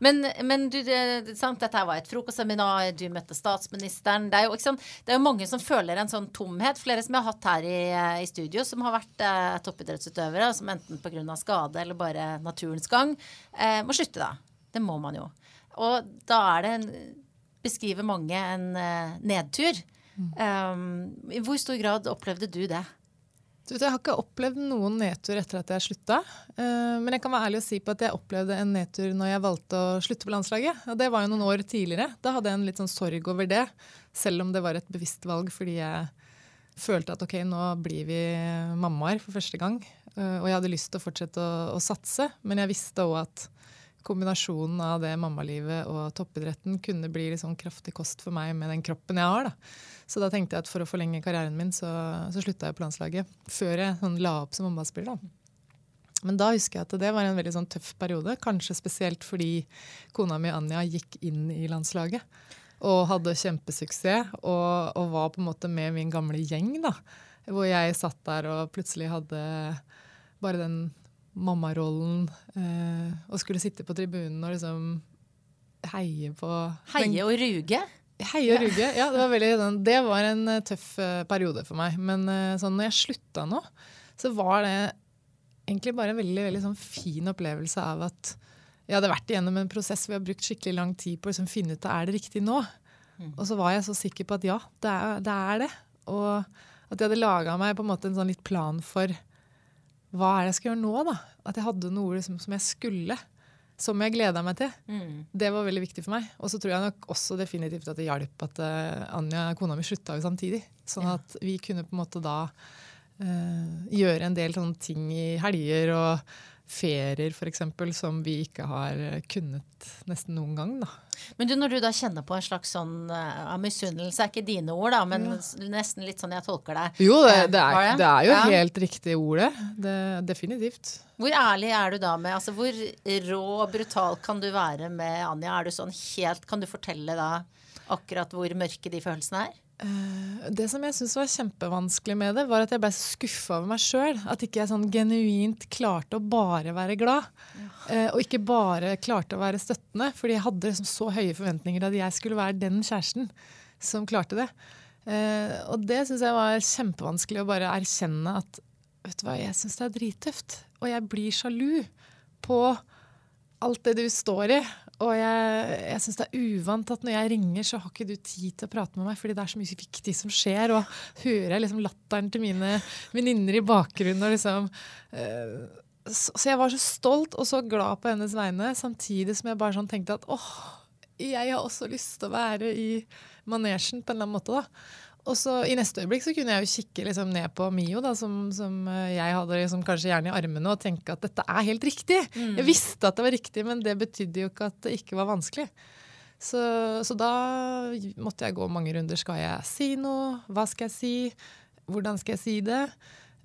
Men, men du, det, sant, dette var et frokostseminar, du møtte statsministeren. Det er, jo, sant, det er, jo, mange som føler en sånn tomhet. Flere som jeg har hatt her i, i studio, som har vært eh, toppidrettsutøvere, som enten pga. skade eller bare naturens gang, eh, må slutte, da. Det må man jo. Og da er det en Beskriver mange en eh, nedtur. Mm. Um, I hvor stor grad opplevde du det? Du, jeg har ikke opplevd noen nedtur etter at jeg slutta. Uh, men jeg kan være ærlig og si på at jeg opplevde en nedtur når jeg valgte å slutte på landslaget. Og det var jo noen år tidligere. Da hadde jeg en litt sånn sorg over det. Selv om det var et bevisst valg fordi jeg følte at ok, nå blir vi mammaer for første gang. Uh, og jeg hadde lyst til å fortsette å, å satse, men jeg visste òg at kombinasjonen av det mammalivet og toppidretten kunne bli sånn kraftig kost for meg med den kroppen jeg har. da. Så da tenkte jeg at for å forlenge karrieren min, så, så slutta jeg på landslaget. Før jeg sånn, la opp som mammaspiller. Men da husker jeg at det var en veldig sånn, tøff periode. Kanskje spesielt fordi kona mi Anja gikk inn i landslaget. Og hadde kjempesuksess. Og, og var på en måte med min gamle gjeng. da. Hvor jeg satt der og plutselig hadde bare den mammarollen. Eh, og skulle sitte på tribunen og liksom heie på Heie og ruge? Heie og ruge, Ja, det var, veldig, sånn, det var en uh, tøff uh, periode for meg. Men uh, sånn, når jeg slutta nå, så var det egentlig bare en veldig, veldig sånn, fin opplevelse av at jeg hadde vært igjennom en prosess hvor jeg har brukt skikkelig lang tid på å liksom, finne ut av er det riktig nå. Mm. Og så var jeg så sikker på at ja, det er det. Er det. Og at jeg hadde laga meg på en måte en sånn litt plan for hva er det jeg skal gjøre nå. da? At jeg hadde noe liksom, som jeg skulle som jeg gleda meg til. Mm. Det var veldig viktig for meg. Og så tror jeg nok også definitivt at det hjalp at uh, Anja, kona mi, slutta jo samtidig. Sånn at vi kunne på en måte da uh, gjøre en del sånne ting i helger og ferier f.eks. som vi ikke har kunnet nesten noen gang. Da. Men du, når du da kjenner på en slags sånn uh, misunnelse, er ikke dine ord, da, men ja. nesten litt sånn jeg tolker deg. Jo, det, det, er, det er, jo ja. helt riktig ordet. Det, definitivt. Hvor ærlig er du da med altså Hvor rå og brutal kan du være med Anja? Er du sånn helt Kan du fortelle da akkurat hvor mørke de følelsene er? Eh, det som jeg syntes var kjempevanskelig med det, var at jeg ble så skuffa over meg sjøl. At ikke jeg sånn genuint klarte å bare være glad. Ja. Uh, og ikke bare klarte å være støttende. Fordi jeg hadde liksom så høye forventninger at jeg skulle være den kjæresten som klarte det. Uh, og det syns jeg var kjempevanskelig å bare erkjenne at vet du hva, jeg syns det er drittøft. Og jeg blir sjalu på alt det du står i. Og jeg, jeg syns det er uvant at når jeg ringer, så har ikke du tid til å prate med meg, fordi det er så mye viktig som skjer. Og hører jeg liksom latteren til mine venninner i bakgrunnen. og liksom... Uh, så, så, jeg var så stolt og så glad på hennes vegne, samtidig som jeg bare sånn tenkte at åh, jeg har også lyst til å være i manesjen på en eller annen måte. da. Og så I neste øyeblikk så kunne jeg jo kikke liksom ned på Mio, da, som, som eh, jeg hadde liksom kanskje gjerne i armene, og tenke at dette er helt riktig. Mm. Jeg visste at det var riktig, men det betydde jo ikke at det ikke var vanskelig. Så, så, da måtte jeg gå mange runder. Skal jeg si noe? Hva skal jeg si? Hvordan skal jeg si det?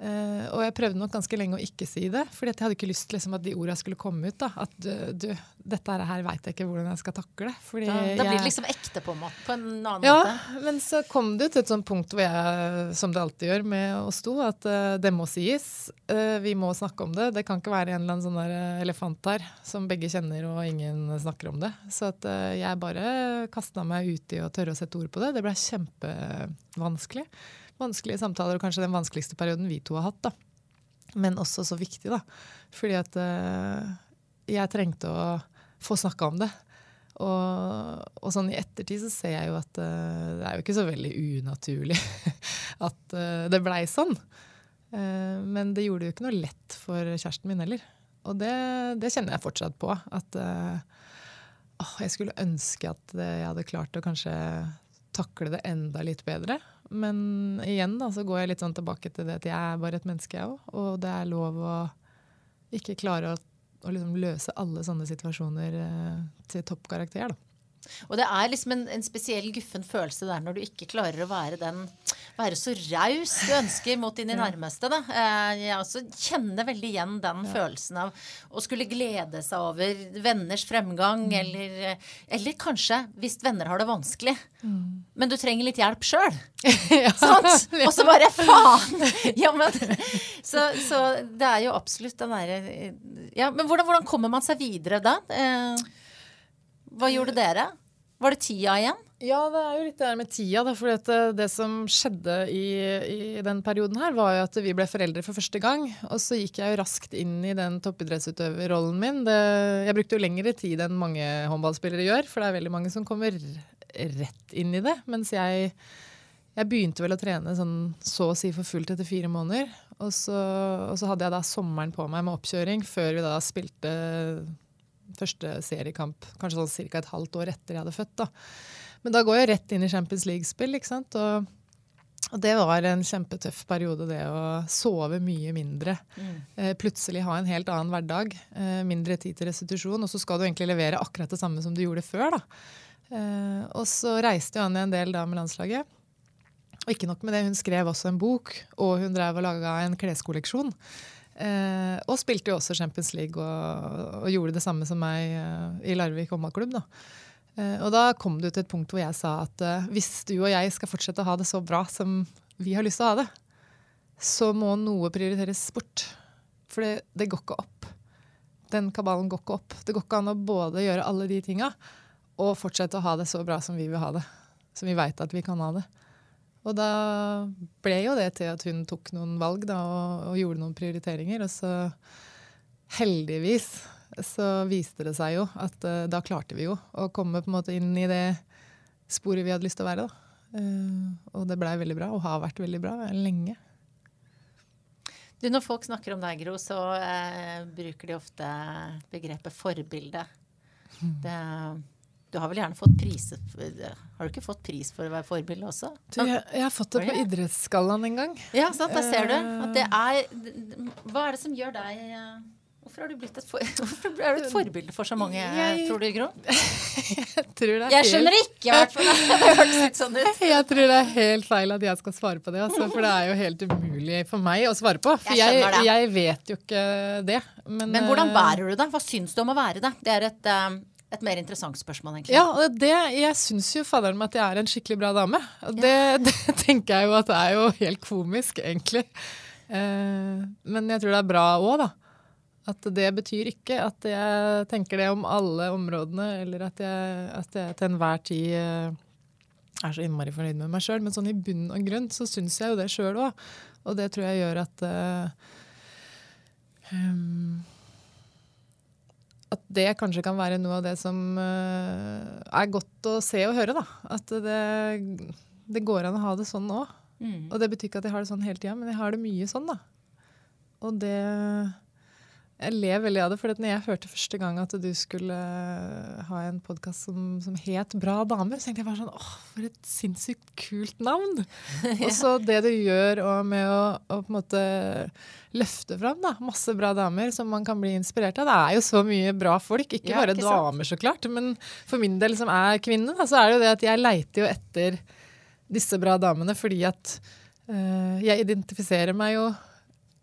Uh, og jeg prøvde nok ganske lenge å ikke si det, for jeg hadde ikke lyst liksom, at de ordene skulle komme ut. Da. At du, dette her veit jeg ikke hvordan jeg skal takle. Da, da, blir det liksom ekte på en, måte, på en annen ja, måte. Men så kom det til et sånt punkt hvor jeg, som det alltid gjør med oss to, at uh, det må sies. Uh, vi må snakke om det. Det kan ikke være en eller annen sånn der elefant her som begge kjenner og ingen snakker om det. Så at jeg bare kasta meg ut i å tørre å sette ord på det. Det ble kjempevanskelig vanskelige samtaler, og kanskje den vanskeligste perioden vi to har hatt. da. Men også så viktig, da. Fordi at uh, jeg trengte å få snakka om det. Og, og, sånn i ettertid så ser jeg jo at uh, det er jo ikke så veldig unaturlig *laughs* at uh, det blei sånn. men det gjorde jo ikke noe lett for kjæresten min heller. Og det, det kjenner jeg fortsatt på. At jeg skulle ønske at jeg hadde klart å kanskje takle det enda litt bedre. Men igjen da, så går jeg litt sånn tilbake til det at jeg er bare et menneske, jeg òg. Og det er lov å ikke klare å, å liksom løse alle sånne situasjoner eh, til toppkarakter. da. Og det er liksom en, en, spesiell guffen følelse der når du ikke klarer å være, den, være så raus du ønsker mot dine nærmeste. Da. Eh, jeg også kjenner veldig igjen den ja. følelsen av å skulle glede seg over venners fremgang, mm. eller, eller, kanskje hvis venner har det vanskelig, mm. men du trenger litt hjelp sjøl. *laughs* *laughs* ja. Og så bare faen! *laughs* Ja, men, så, så, det er jo absolutt den derre ja, Men hvordan, hvordan, kommer man seg videre da? Eh, hva gjorde dere? Var det tida igjen? Ja, det er jo litt det her med tida. Da, for det, det, som skjedde i, i, den perioden her, var jo at vi ble foreldre for første gang. Og så gikk jeg jo raskt inn i den toppidrettsutøverrollen min. Det, jeg brukte jo lengre tid enn mange håndballspillere gjør, for det er veldig mange som kommer rett inn i det. Mens jeg, jeg begynte vel å trene sånn så å si for fullt etter fire måneder. Og så, og så hadde jeg da sommeren på meg med oppkjøring før vi da spilte første seriekamp kanskje sånn ca. et halvt år etter jeg hadde født. da. Men da går jeg rett inn i Champions League-spill. ikke sant? Og, og, det var en kjempetøff periode, det å sove mye mindre. Mm. Eh, plutselig ha en helt annen hverdag. Eh, mindre tid til restitusjon. Og så skal du egentlig levere akkurat det samme som du gjorde før. da. Eh, og så reiste jo Anja en del da med landslaget. Og ikke nok med det, hun skrev også en bok, og hun drev og laga en kleskolleksjon. Eh, og spilte jo også Champions League og, og gjorde det samme som meg eh, i Larvik håndballklubb. Eh, og da kom det til et punkt hvor jeg sa at eh, hvis du og jeg skal fortsette å ha det så bra som vi har lyst til å ha det, så må noe prioriteres bort. For det, det går ikke opp. Den kabalen går ikke opp. Det går ikke an å både gjøre alle de tinga og fortsette å ha det så bra som vi vil ha det. Som vi veit at vi kan ha det. Og da ble jo det til at hun tok noen valg da, og, og, gjorde noen prioriteringer. Og så heldigvis så viste det seg jo at uh, da klarte vi jo å komme på en måte inn i det sporet vi hadde lyst til å være. Uh, og det blei veldig bra, og har vært veldig bra lenge. Du, når folk snakker om deg, Gro, så uh, bruker de ofte begrepet forbilde. Mm. Det du har vel gjerne fått pris Har du ikke fått pris for å være forbilde også? Du, jeg, jeg, har fått det på Idrettsgallaen en gang. Ja, sant, der ser du. Det er Hva er det som gjør deg Hvorfor, har du blitt et for, *laughs* er du et forbilde for så mange, jeg, tror du, Gro? *laughs* jeg tror det er Jeg skjønner ikke, i hvert fall. *laughs* Det hørtes litt sånn ut. Jeg tror det er helt feil at jeg skal svare på det. Altså, for det er jo helt umulig for meg å svare på. For jeg, jeg, jeg vet jo ikke det. Men, men hvordan eh, bærer du det? Hva syns du om å være det? Det er et um, et mer interessant spørsmål, egentlig. Ja, det, jeg syns jo fadderen meg at jeg er en skikkelig bra dame. Det, ja. *laughs* det, tenker jeg jo at det er jo helt komisk, egentlig. Eh, men jeg tror det er bra òg, da. At det betyr ikke at jeg tenker det om alle områdene, eller at jeg, at jeg til enhver tid eh, er så innmari fornøyd med meg sjøl. Men sånn i bunn og grunn så syns jeg jo det sjøl òg. Og det tror jeg gjør at eh, um, at det kanskje kan være noe av det som uh, er godt å se og høre. da. At det, det går an å ha det sånn òg. Mm. Og det betyr ikke at jeg har det sånn hele tida, men jeg har det mye sånn. da. Og det jeg ler veldig av det, for når jeg hørte første gang at du skulle eh, ha en podkast som, som, het Bra damer, så tenkte jeg bare sånn åh, for et sinnssykt kult navn! *laughs* ja. Og så det du gjør med å, å, på en måte løfte fram da, masse bra damer som man kan bli inspirert av. Det er jo så mye bra folk, ikke ja, bare ikke damer, så klart. Men for min del som er kvinne, da, så er det jo det at jeg leiter jo etter disse bra damene fordi at øh, jeg identifiserer meg jo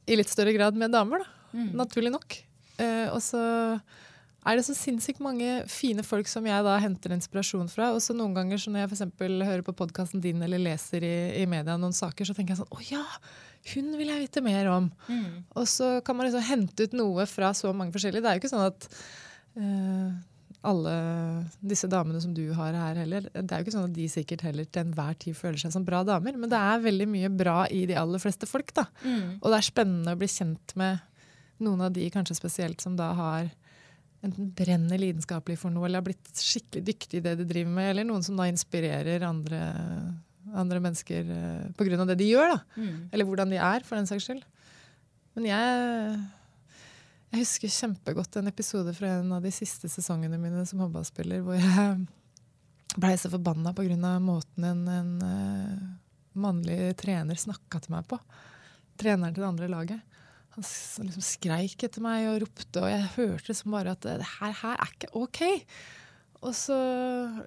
i litt større grad med damer, da. Mm. Naturlig nok. Uh, og så er det så sinnssykt mange fine folk som jeg da henter inspirasjon fra. Og så noen ganger så når jeg for hører på podkasten din eller leser i, i, media noen saker, så tenker jeg sånn Å ja! Hun vil jeg vite mer om. Mm. Og så kan man liksom hente ut noe fra så mange forskjellige. Det er jo ikke sånn at uh, alle disse damene som du har her heller, det er jo ikke sånn at de sikkert heller til enhver tid føler seg som bra damer, men det er veldig mye bra i de aller fleste folk. da. Mm. Og det er spennende å bli kjent med noen av de kanskje spesielt som da har enten brenner lidenskapelig for noe eller har blitt skikkelig dyktig i det de driver med, eller noen som da inspirerer andre, andre mennesker eh, pga. det de gjør. da. Mm. Eller hvordan de er, for den saks skyld. Men jeg jeg husker kjempegodt en episode fra en av de siste sesongene mine som håndballspiller, hvor jeg blei så forbanna pga. måten en, en uh, mannlig trener snakka til meg på. Treneren til det andre laget. Han liksom skreik etter meg og ropte, og jeg hørte liksom bare at det her, her er ikke OK. Og så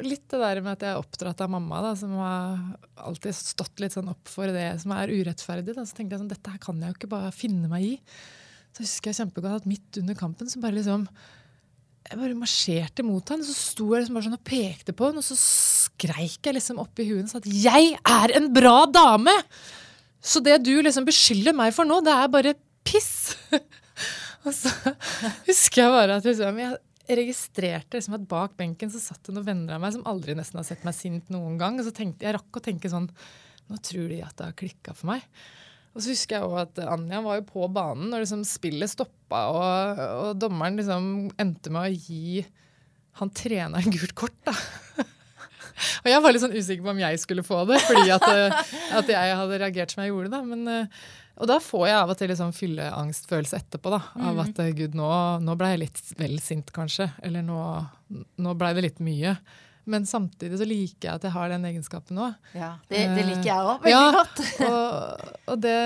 litt det der med at jeg er oppdratt av mamma, da, som har alltid stått litt sånn opp for det som er urettferdig. Da. Så tenkte jeg sånn, dette her kan jeg jo ikke bare finne meg i. Så husker jeg kjempegodt at midt under kampen så bare liksom jeg bare marsjerte mot han, så sto jeg liksom bare sånn og pekte på han, og så skreik jeg liksom oppi huet hans at 'jeg er en bra dame'! Så det du liksom beskylder meg for nå, det er bare piss! *laughs* og så husker jeg bare at liksom, jeg registrerte liksom at bak benken så satt det noen venner av meg som aldri nesten har sett meg sint noen gang. Og så tenkte jeg rakk å tenke sånn Nå tror de at det har klikka for meg. Og så husker jeg også at Anja var jo på banen når liksom spillet stoppa, og, og, dommeren liksom endte med å gi han treneren gult kort. da. *laughs* og jeg var litt sånn usikker på om jeg skulle få det, fordi at, eh, at jeg hadde reagert som jeg gjorde. da, men... Eh, og da får jeg av og til liksom fylleangstfølelse etterpå. da, Av mm. at eh, gud, nå, nå ble jeg litt vel sint, kanskje. Eller nå, nå ble det litt mye. Men samtidig så liker jeg at jeg har den egenskapen nå. Ja, det, det, liker jeg òg veldig ja, godt. *laughs* og, og, det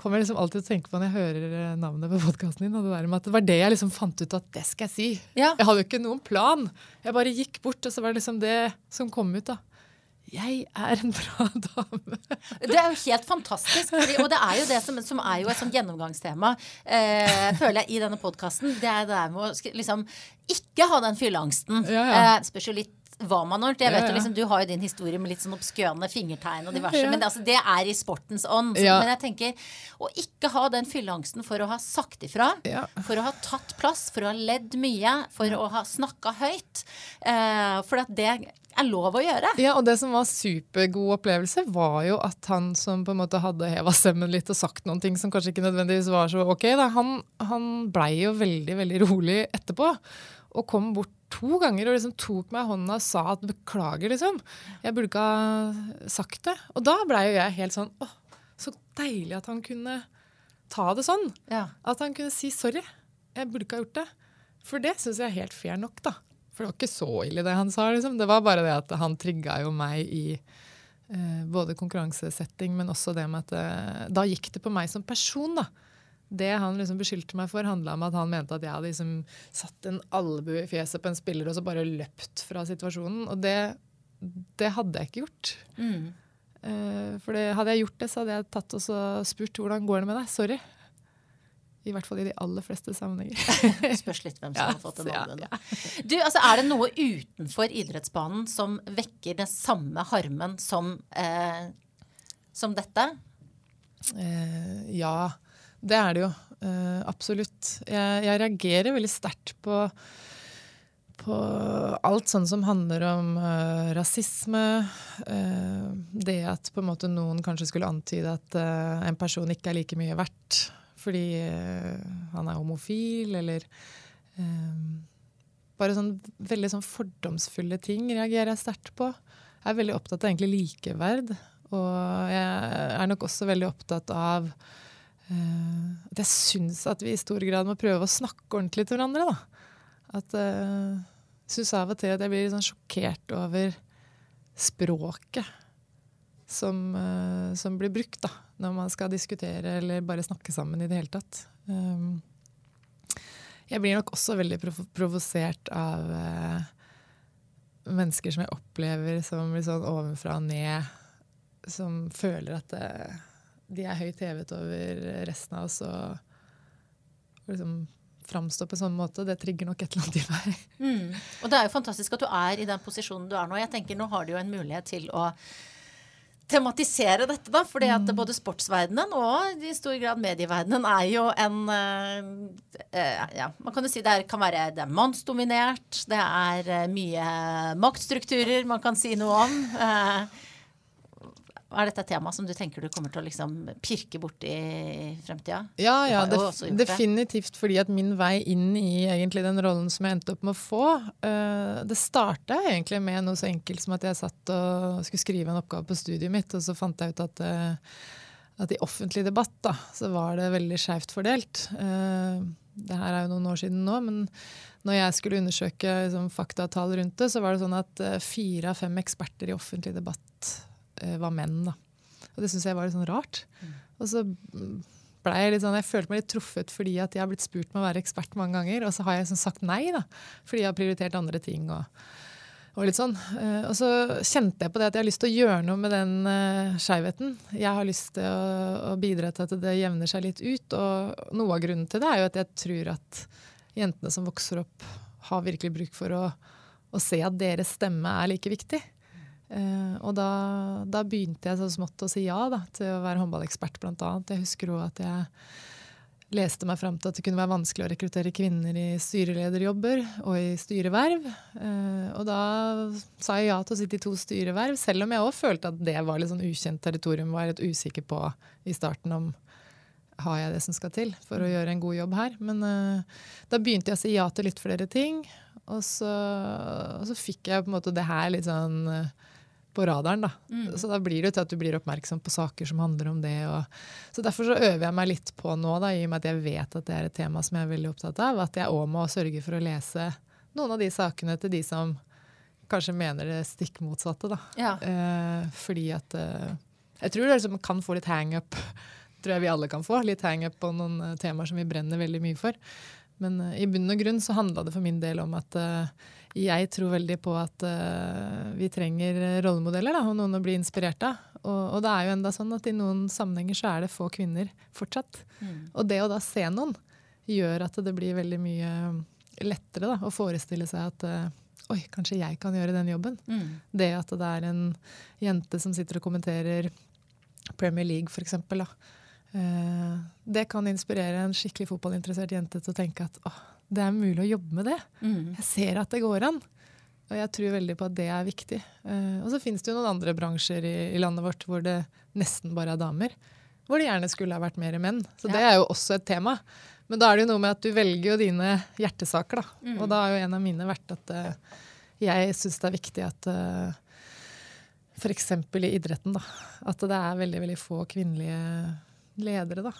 kommer jeg liksom alltid til å tenke på når jeg hører eh, navnet på podkasten din. og Det der med at det var det jeg liksom fant ut at det skal jeg si. Ja. Jeg hadde jo ikke noen plan. Jeg bare gikk bort, og så var det liksom det som kom ut. da. Jeg er en bra *laughs* dame. Det er jo helt fantastisk. Og det er jo det som, som er jo et sånt gjennomgangstema, eh, føler jeg, i denne podkasten. Det er det der med å liksom ikke ha den fylleangsten. Ja, ja. Eh, litt hva man ordentlig. Jeg vet ja, ja. Liksom, du har jo din historie med litt sånn obskøne fingertegn og diverse. Ja. Men det, altså, det, er i sportens ånd. Men jeg tenker å ikke ha den fylleangsten for å ha sagt ifra, for å ha tatt plass, for å ha ledd mye, for å ha snakka høyt. Uh, for at det er lov å gjøre. Ja, og det som var supergod opplevelse, var jo at han som på en måte hadde heva stemmen litt og sagt noen ting som kanskje ikke nødvendigvis var så ok, da, han, han blei jo veldig, veldig rolig etterpå. Og kom bort to ganger og liksom tok meg i hånda og sa at beklager, liksom. Jeg burde ikke ha sagt det. Og da blei jo jeg helt sånn åh, så deilig at han kunne ta det sånn. Ja. At han kunne si sorry. Jeg burde ikke ha gjort det. For det syns jeg er helt fair nok, da. For det var ikke så ille, det han sa. liksom. Det var bare det at han trigga jo meg i eh, både konkurransesetting, men også det med at det, Da gikk det på meg som person, da det han liksom beskyldte meg for, handla om at han mente at jeg hadde liksom satt en albue i fjeset på en spiller og så bare løpt fra situasjonen. Og det, det hadde jeg ikke gjort. Mm. Uh, for det, hadde jeg gjort det, så hadde jeg tatt og spurt hvordan går det med deg. Sorry. I hvert fall i de aller fleste sammenhenger. *laughs* Spørs litt hvem som *laughs* ja, har fått den albuen. Ja, ja. Du, altså, er det noe utenfor idrettsbanen som vekker den samme harmen som, eh, som dette? Uh, ja. Det er det jo. Uh, absolutt. Jeg, jeg, reagerer veldig sterkt på, på alt sånn som handler om uh, rasisme. Uh, det at på en måte noen kanskje skulle antyde at en person ikke er like mye verdt fordi han er homofil, eller Bare sånn veldig sånn fordomsfulle ting reagerer jeg sterkt på. Jeg er veldig opptatt av egentlig likeverd. Og jeg er nok også veldig opptatt av at jeg syns at vi i stor grad må prøve å snakke ordentlig til hverandre. da. At uh, syns av og til at jeg blir sånn sjokkert over språket som, uh, som, blir brukt da, når man skal diskutere eller bare snakke sammen i det hele tatt. Jeg blir nok også veldig prov provosert av mennesker som jeg opplever som blir sånn ovenfra og ned, som føler at det de er høyt hevet over resten av oss. Og, og liksom framstå på en sånn måte, det trigger nok et eller annet i meg. Mm. Og det er jo fantastisk at du er i den posisjonen du er nå. Jeg tenker Nå har du jo en mulighet til å tematisere dette, da. fordi at mm. både sportsverdenen og i stor grad medieverdenen er jo en uh, Ja, man kan jo si det er, kan være det er mannsdominert. Det er uh, mye maktstrukturer man kan si noe om. Uh, er dette et tema som du tenker du kommer til å liksom pirke borti i fremtida? Ja, ja def definitivt. Fordi at min vei inn i egentlig den rollen som jeg endte opp med å få, uh, det starta egentlig med noe så enkelt som at jeg satt og skulle skrive en oppgave på studiet mitt, og så fant jeg ut at, uh, at i offentlig debatt da, så var det veldig skeivt fordelt. Uh, det her er jo noen år siden nå, men når jeg skulle undersøke liksom, faktatall rundt det, så var det sånn at fire av fem eksperter i offentlig debatt var menn. da. Og det syns jeg var litt sånn rart. Mm. Og så ble jeg litt sånn, jeg følte meg litt truffet fordi at jeg har blitt spurt om å være ekspert mange ganger, og så har jeg sånn sagt nei, da, fordi jeg har prioritert andre ting. og, og litt sånn. Uh, og så kjente jeg på det at jeg har lyst til å gjøre noe med den uh, skeivheten. Jeg har lyst til å, å, bidra til at det jevner seg litt ut. Og noe av grunnen til det er jo at jeg tror at jentene som vokser opp, har virkelig bruk for å, å se at deres stemme er like viktig. Uh, og da, da, begynte jeg så smått å si ja da, til å være håndballekspert, bl.a. Jeg husker jo at jeg leste meg fram til at det kunne være vanskelig å rekruttere kvinner i styrelederjobber og i styreverv. Uh, og da sa jeg ja til å sitte i to styreverv, selv om jeg òg følte at det var litt sånn ukjent territorium. Var litt usikker på i starten om har jeg det som skal til for å mm. gjøre en god jobb her. Men uh, da begynte jeg å si ja til litt flere ting. Og så, og så fikk jeg på en måte det her litt sånn på radaren. Da. Mm. Så da blir det til at du blir oppmerksom på saker som handler om det. Og, så Derfor så øver jeg meg litt på nå, da, i og med at jeg vet at det er et tema som jeg er veldig opptatt av, at jeg òg må sørge for å lese noen av de sakene til de som kanskje mener det stikk motsatte. Da. Ja. Eh, fordi at eh, Jeg tror det liksom kan få litt hangup. tror jeg vi alle kan få. Litt hangup på noen uh, temaer som vi brenner veldig mye for. Men eh, i bunn og grunn så handla det for min del om at uh, jeg tror veldig på at uh, vi trenger rollemodeller da, og noen å bli inspirert av. Og, og, det er jo enda sånn at i noen sammenhenger så er det få kvinner fortsatt. Mm. Og det å da se noen gjør at det blir veldig mye lettere da, å forestille seg at uh, Oi, kanskje jeg kan gjøre den jobben. Mm. Det at det er en jente som sitter og kommenterer Premier League, f.eks. Uh, det kan inspirere en skikkelig fotballinteressert jente til å tenke at åh, det er mulig å jobbe med det. Mm. Jeg ser at det går an. Og jeg tror veldig på at det er viktig. Uh, og så finnes det jo noen andre bransjer i, i, landet vårt hvor det nesten bare er damer. Hvor det gjerne skulle ha vært mer menn. Så ja. det er jo også et tema. Men da er det jo noe med at du velger jo dine hjertesaker, da. Mm. Og da har jo en av mine vært at uh, jeg syns det er viktig at uh, F.eks. i idretten, da. At det er veldig, veldig få kvinnelige ledere, da.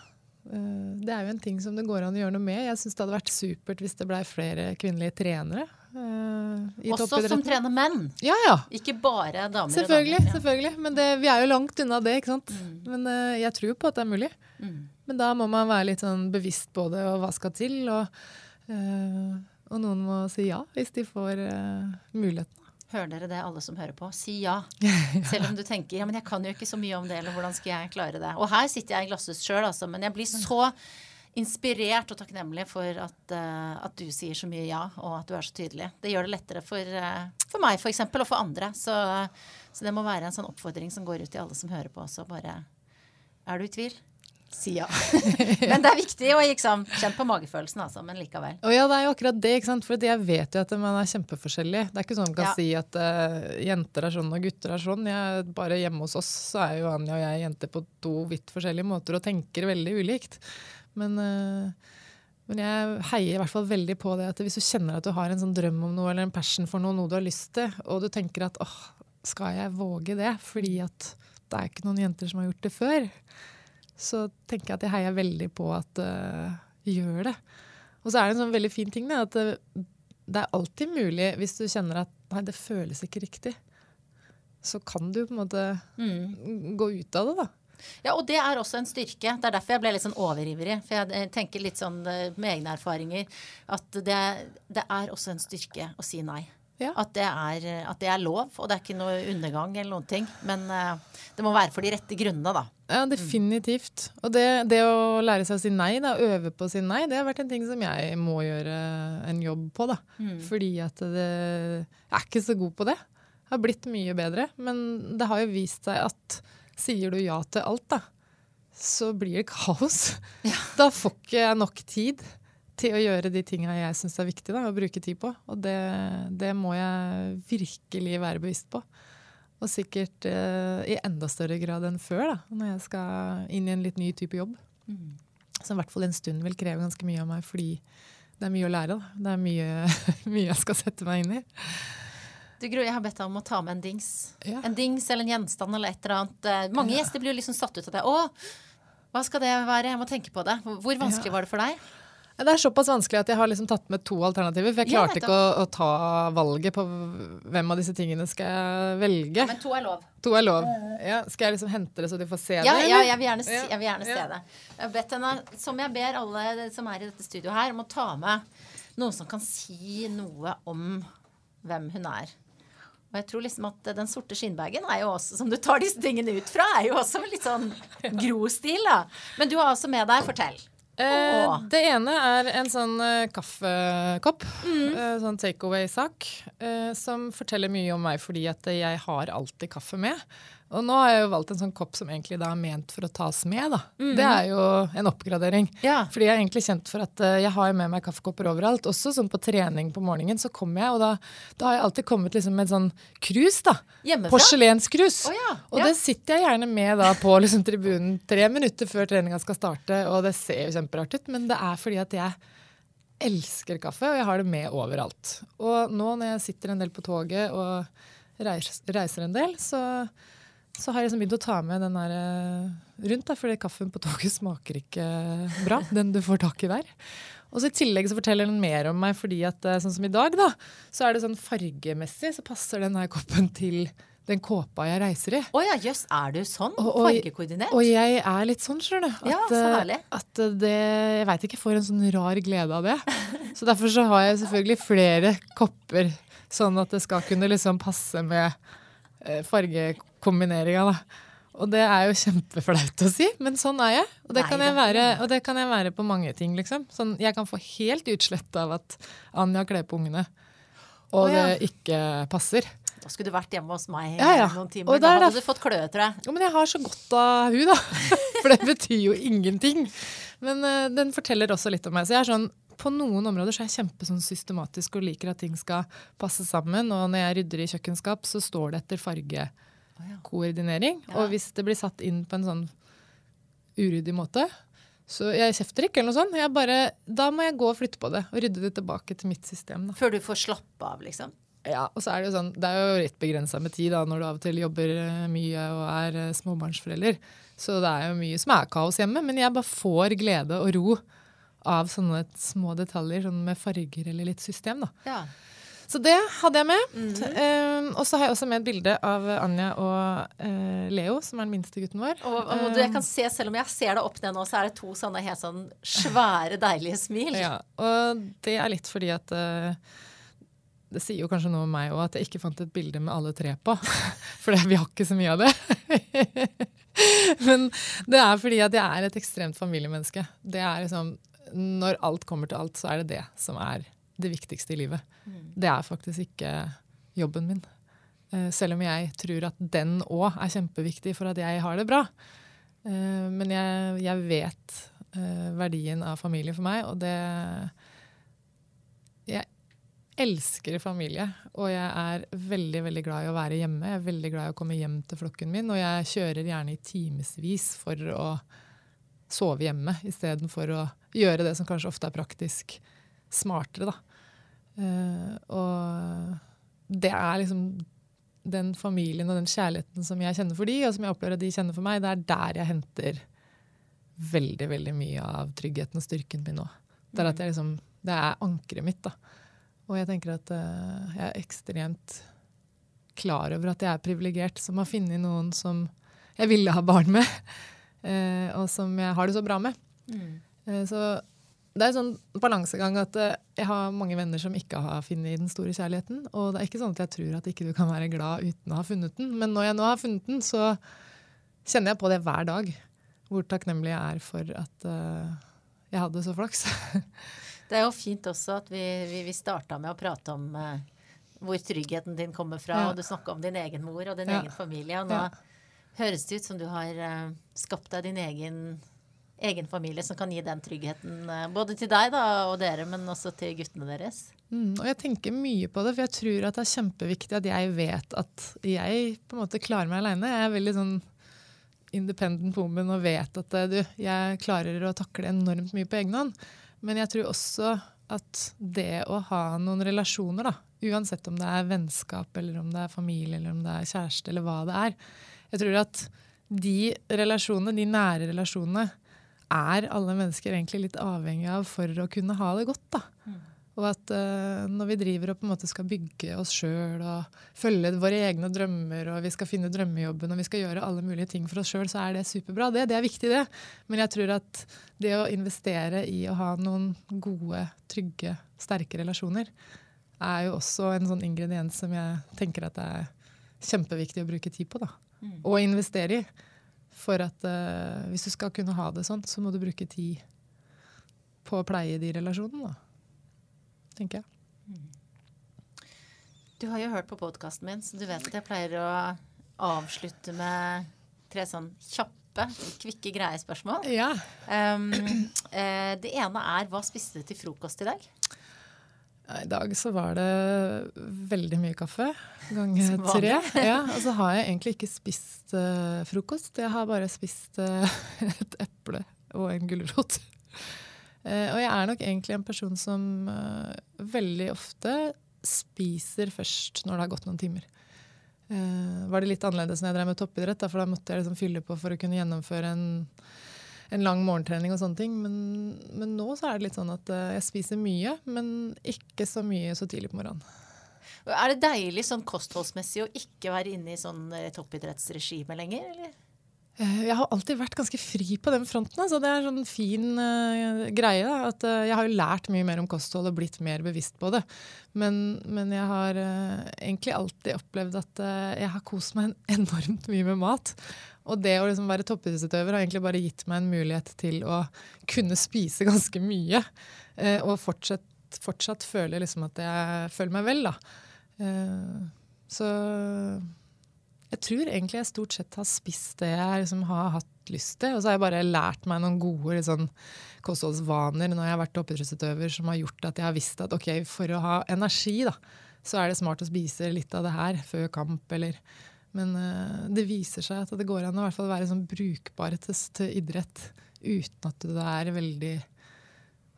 Eh, det er jo en ting som det går an å gjøre noe med. Jeg syns det hadde vært supert hvis det blei flere kvinnelige trenere. Uh, Også som trener menn, ja, ja. ikke bare damer. Selvfølgelig. damer, ja. selvfølgelig. Men det, vi er jo langt unna det. ikke sant? Mm. Men uh, jeg tror på at det er mulig. Mm. Men da må man være litt sånn bevisst på det, og hva skal til. Og, og noen må si ja hvis de får muligheten. Hører dere det, alle som hører på? Si *laughs* ja. Selv om du tenker ja, men jeg kan jo ikke så mye om det, eller hvordan skal jeg klare det? Og her sitter jeg i glasshus sjøl, altså, men jeg blir så inspirert og takknemlig for at, uh, at, du sier så mye ja, og at du er så tydelig. Det gjør det lettere for, uh, for meg f.eks., og for andre. Så, så, det må være en sånn oppfordring som går ut til alle som hører på. også. bare Er du i tvil? Si ja. *laughs* men det er viktig å liksom, kjenne på magefølelsen, altså, men likevel. Og ja, det er jo akkurat det, for jeg vet jo at man er kjempeforskjellig. Det er ikke sånn man kan ja. si at uh, jenter er sånn og gutter er sånn. Jeg, bare hjemme hos oss så er jo Anja og jeg jenter på to vidt forskjellige måter og tenker veldig ulikt. Men, uh, men jeg heier i hvert fall veldig på det at hvis du kjenner at du har en sånn drøm om noe eller en passion for noe, noe du har lyst til, og du tenker at åh, skal jeg våge det? Fordi at det er ikke noen jenter som har gjort det før så tenker jeg at jeg heier veldig på at uh, gjør det. Og så er det en sånn veldig fin ting da, at det, det, er alltid mulig hvis du kjenner at nei, det føles ikke riktig. Så kan du på en måte mm. gå ut av det, da. Ja, og det er også en styrke. Det er derfor jeg ble litt sånn overivrig. For jeg eh, tenker litt sånn eh, med egne erfaringer at det, det er også en styrke å si nei. Ja. At, det er, at, det er, lov, og det er ikke noe undergang eller noen ting. Men uh, det må være for de rette grunnene, da. Ja, definitivt. Og det, det, å lære seg å si nei, da, øve på å si nei, det har vært en ting som jeg må gjøre en jobb på. da. Mm. Fordi at det, jeg er ikke så god på det. Jeg har blitt mye bedre. Men det har jo vist seg at sier du ja til alt, da, så blir det kaos. Ja. Da får ikke jeg nok tid til å gjøre de tinga jeg syns er viktig da, å bruke tid på. Og det, det, må jeg virkelig være bevisst på. Og sikkert eh, i enda større grad enn før, da, når jeg skal inn i en litt ny type jobb. Mm. Som i hvert fall en stund vil kreve ganske mye av meg, fordi det er mye å lære. Da. Det er mye, *laughs* mye jeg skal sette meg inn i. Du Gro, jeg har bedt deg om å ta med en dings. Ja. En dings eller en gjenstand eller et eller annet. Eh, mange ja. gjester blir jo liksom satt ut av det. Å, hva skal det være? Jeg må tenke på det. Hvor vanskelig ja. var det for deg? Det er såpass vanskelig at jeg har liksom tatt med to alternativer. For jeg klarte ja, ikke å, å, ta valget på hvem av disse tingene skal jeg velge. Ja, men to er lov. To er lov. Ja, skal jeg liksom hente det så de får se ja, det? Ja, jeg vil gjerne, si, jeg vil gjerne se det. Jeg bedt henne, som jeg ber alle som er i dette studioet her, om å ta med noen som kan si noe om hvem hun er. Og jeg tror liksom at Den sorte skinnbagen er jo også, som du tar disse tingene ut fra, er jo også litt sånn *laughs* gro-stil. da. Men du har også med deg Fortell. Eh, det ene er en sånn eh, kaffekopp. Mm. eh, sånn takeaway-sak. Uh, som forteller mye om meg fordi at jeg har alltid kaffe med. Og nå har jeg jo valgt en sånn kopp som egentlig da er ment for å tas med. da. Mm. Det er jo en oppgradering. Ja. Fordi jeg er egentlig kjent for at uh, jeg har med meg kaffekopper overalt. Også sånn på trening på morgenen så kommer jeg, og da, da har jeg alltid kommet liksom med et sånn krus. da. Hjemmefra? Porselenskrus. Oh, ja. Og ja. det sitter jeg gjerne med da på liksom, tribunen tre minutter før treninga skal starte, og det ser jo kjemperart ut, men det er fordi at jeg elsker kaffe, og jeg har det med overalt. Og nå når jeg sitter en del på toget og reiser en del, så så har jeg liksom begynt å ta med den der uh, rundt, da, fordi kaffen på toget *laughs* smaker ikke bra. Den du får tak i der. Og så I tillegg så forteller den mer om meg, fordi at uh, sånn som i dag, da, så er det sånn fargemessig så passer denne koppen til den kåpa jeg reiser i. Å oh ja, jøss, er du sånn? Fargekoordinert? Og jeg er litt sånn, skjønner du. At, ja, så eh, herlig. at det Jeg veit ikke, jeg får en sånn rar glede av det. *laughs* Så derfor så har jeg selvfølgelig flere kopper, sånn at det skal kunne liksom passe med fargekombineringa, da. Og det er jo kjempeflaut å si, men sånn er jeg. Og det, Nei, kan, jeg være, og det kan jeg være på mange ting, liksom. Sånn, jeg kan få helt utslett av at Anja kler på ungene, og oh, ja. det ikke passer. Da skulle du vært hjemme hos meg ja, ja. noen timer. Da hadde du fått kløe, tror jeg. Ja, men jeg har så godt av hun, da. *laughs* For det betyr jo ingenting. Men uh, den forteller også litt om meg. Så jeg er sånn på noen områder så er jeg kjempesystematisk sånn og liker at ting skal passe sammen. Og når jeg rydder i kjøkkenskap, så står det etter fargekoordinering. Ja. Og hvis det blir satt inn på en sånn uryddig måte, så jeg kjefter ikke eller noe sånt. Bare, da må jeg gå og flytte på det og rydde det tilbake til mitt system. Da. Før du får slappe av, liksom? Ja, og så er det jo sånn, det er jo litt begrensa med tid da, når du av og til jobber eh, mye og er eh, småbarnsforelder. Så det er jo mye som er kaos hjemme, men jeg bare får glede og ro av sånne små detaljer sånn med farger eller litt system. da. Ja. Så det hadde jeg med. Mm -hmm. uh, og så har jeg også med et bilde av Anja og uh, Leo, som er den minste gutten vår. Og, og du, jeg kan se, Selv om jeg ser det opp ned nå, så er det to sånne helt sånn svære, deilige smil. Ja, og det er litt fordi at uh, det sier jo kanskje noe om meg òg at jeg ikke fant et bilde med alle tre på. *laughs* For vi har ikke så mye av det. *laughs* Men det er fordi at jeg er et ekstremt familiemenneske. Det er liksom når alt kommer til alt, så er det det som er det viktigste i livet. Mm. Det er faktisk ikke jobben min. Uh, selv om jeg tror at den òg er kjempeviktig for at jeg har det bra. Uh, men jeg, jeg vet uh, verdien av familie for meg, og det Jeg elsker familie, og jeg er veldig veldig glad i å være hjemme. Jeg er veldig glad i å komme hjem til flokken min, og jeg kjører gjerne i timevis for å sove hjemme istedenfor å gjøre det som kanskje ofte er praktisk smartere. Uh, og det er liksom den familien og den kjærligheten som jeg kjenner for de, og som jeg opplever at de kjenner for meg, det er der jeg henter veldig veldig mye av tryggheten og styrken min nå. Det er, at jeg liksom, det er ankeret mitt. da. Og jeg tenker at uh, jeg er ekstremt klar over at jeg er privilegert som har funnet noen som jeg ville ha barn med. Uh, *laughs* og som jeg har det så bra med. Mm. Uh, så det er en sånn balansegang at eh, jeg har mange venner som ikke har funnet den store kjærligheten. Og det er ikke sånn at jeg tror at ikke du kan være glad uten å ha funnet den. Men når jeg nå har funnet den, så kjenner jeg på det hver dag. Hvor takknemlig jeg er for at uh, jeg hadde så flaks. *laughs* det er jo fint også at vi, vi, vi starta med å prate om uh, hvor tryggheten din kommer fra. Ja. Og du snakka om din egen mor og din ja. egen familie. Og nå ja. høres det ut som du har uh, skapt deg din egen egen familie som kan gi den tryggheten eh, både til deg da, og dere, men også til guttene deres. Mm, og jeg tenker mye på det, for jeg tror at det er kjempeviktig at jeg vet at jeg på en måte klarer meg aleine. Jeg er veldig sånn independent woman og vet at eh, du, jeg klarer å takle enormt mye på egen hånd. Men jeg tror også at det å ha noen relasjoner, da, uansett om det er vennskap eller om det er familie eller om det er kjæreste eller hva det er Jeg tror at de relasjonene, de nære relasjonene, er alle mennesker egentlig litt avhengig av for å kunne ha det godt. da. Mm. Og at uh, når vi driver og på en måte skal bygge oss sjøl og følge våre egne drømmer, og vi skal finne drømmejobben og vi skal gjøre alle mulige ting for oss sjøl, så er det superbra. Det, det, er viktig, det. Men jeg tror at det å investere i å ha noen gode, trygge, sterke relasjoner, er jo også en sånn ingrediens som jeg tenker at det er kjempeviktig å bruke tid på. da. Mm. Og investere i. For at uh, hvis du skal kunne ha det sånn, så må du bruke tid på å pleie de relasjonene, da. Tenker jeg. Du har jo hørt på podkasten min, så du vet at jeg pleier å avslutte med tre sånn kjappe, kvikke, greie spørsmål. Ja. Um, uh, det ene er hva spiste du til frokost i dag? I dag så var det veldig mye kaffe. Ganger tre. Ja, og så har jeg egentlig ikke spist uh, frokost. Jeg har bare spist uh, *laughs* et eple og en gulrot. Uh, og jeg er nok egentlig en person som veldig ofte spiser først når det har gått noen timer. var det litt annerledes når jeg drev med toppidrett, for da måtte jeg liksom fylle på for å kunne gjennomføre en en lang morgentrening og sånne ting. Men, men, nå så er det litt sånn at uh, jeg spiser mye, men ikke så mye så tidlig på morgenen. Er det deilig sånn kostholdsmessig å ikke være inne i sånn eh, toppidrettsregime lenger, eller? Eh, jeg har alltid vært ganske fri på den fronten. Så det er en sånn fin uh, greie. Da, at uh, Jeg har jo lært mye mer om kosthold og blitt mer bevisst på det. Men, men jeg har uh, egentlig alltid opplevd at jeg har kost meg *laughs* enormt mye med mat. Og det å liksom være toppidrettsutøver har egentlig bare gitt meg en mulighet til å kunne spise *laughs* ganske mye. Eh, og fortsatt, fortsatt føle liksom at jeg føler meg vel, da. Eh, så jeg tror egentlig jeg stort sett har spist det jeg liksom har hatt lyst til. Og så har jeg bare lært meg noen gode liksom, kostholdsvaner når jeg har vært toppidrettsutøver som har gjort at jeg har visst at ok, for å ha energi, da, så er det smart å spise litt av det her før kamp eller men uh, det viser seg at det går an å være sånn brukbar til, idrett uten at du er veldig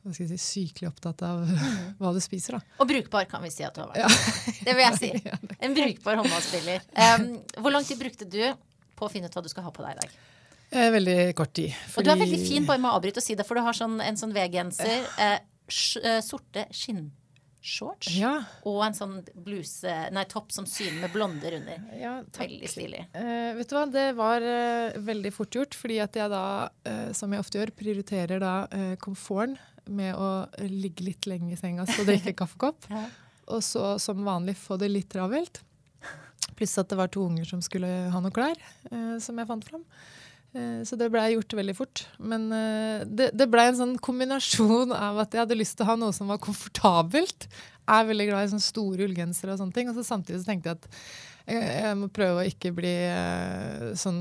hva skal jeg si, sykelig opptatt av mm. *laughs* hva du spiser. da. Og brukbar kan vi si at du har vært. Ja. *laughs* Det vil jeg si. *laughs* En brukbar håndballspiller. Um, hvor lang tid brukte du på å finne ut hva du skal ha på deg i dag? Eh, veldig kort tid. Fordi... Og du er veldig fin, bare med å avbryte og si det, for du har sånn, en sånn V-genser. Eh, eh, sorte skinn shorts ja. og en sånn bluse, nei, topp som syner med blonder under. Ja, veldig stilig. Uh, vet du hva, det var uh, veldig fort gjort, fordi at jeg da, uh, som jeg ofte gjør, prioriterer da komforten med å ligge litt lenge i senga og drikke kaffekopp. *laughs* ja. Og så som vanlig få det litt travelt. Pluss at det var to unger som skulle ha noe klær, som jeg fant fram. Eh, så det blei gjort veldig fort. Men eh, det, det blei en sånn kombinasjon *laughs* av at jeg hadde lyst til å ha noe som var komfortabelt. Jeg er veldig glad i sånne store ullgensere og sånne ting. Og så samtidig så tenkte jeg at jeg, jeg må prøve å ikke bli eh, sånn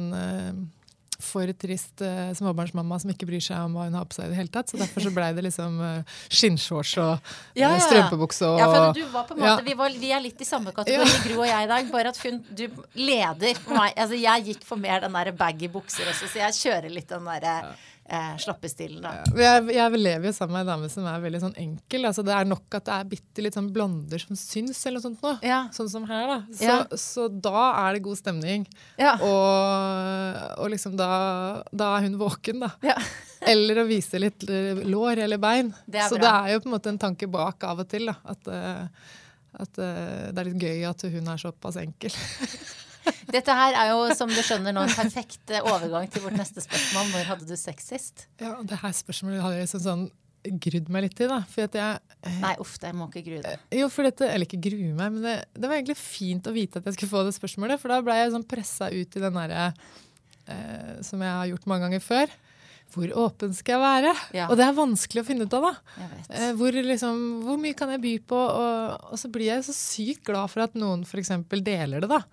for trist uh, småbarnsmamma som ikke bryr seg om hva hun har på seg i det hele tatt. Så derfor så blei det liksom uh, skinnshorts og ja, ja, ja. strømpebukse og Ja, for du var på en måte, vi, var, vi, er litt i samme kategori, Gro og jeg i dag, bare at hun, du leder meg. Altså, jeg gikk for mer den derre baggy bukser også, så jeg kjører litt den derre eh, slappestilen. Da. Ja, jeg, jeg, lever jo sammen med en dame som er veldig sånn enkel. Altså, det er nok at det er bitte litt sånn blonder som syns, eller noe sånt noe. Ja. Sånn som her, da. Så, ja. så, da er det god stemning. Og, og, liksom da, da, er hun våken, da. *laughs* eller å vise litt lår eller bein. Det så bra. det er jo på en måte en tanke bak av og til. da, at, eh, at uh, det er litt gøy at hun er såpass enkel. *laughs* Dette her er jo, som du skjønner nå, en perfekt overgang til vårt neste spørsmål. Når hadde du sex sist? Ja, det her spørsmålet hadde jeg liksom sånn grudd meg litt til. da, for at jeg... Nei, uff, jeg må ikke grue deg. Jo, for dette, eller ikke grue meg, men det, det, var egentlig fint å vite at jeg skulle få det spørsmålet. For da ble jeg sånn pressa ut i den derre eh, som jeg har gjort mange ganger før. Hvor åpen skal jeg være? Ja. Og det er vanskelig å finne ut av. da. Eh, hvor, liksom, hvor, mye kan jeg by på? Og, og, så blir jeg så sykt glad for at noen f.eks. deler det. da.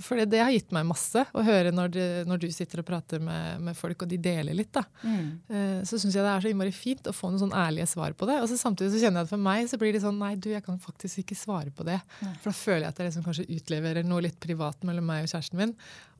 For det har gitt meg masse å høre når, de, når du sitter og prater med, med, folk, og de deler litt. da. Mm. Uh, så syns jeg det er så innmari fint å få noen sånn ærlige svar på det. Og så samtidig så kjenner jeg at for meg så blir det sånn nei, du, jeg kan faktisk ikke svare på det. Nei. For da føler jeg at jeg liksom kanskje utleverer noe litt privat mellom meg og kjæresten min.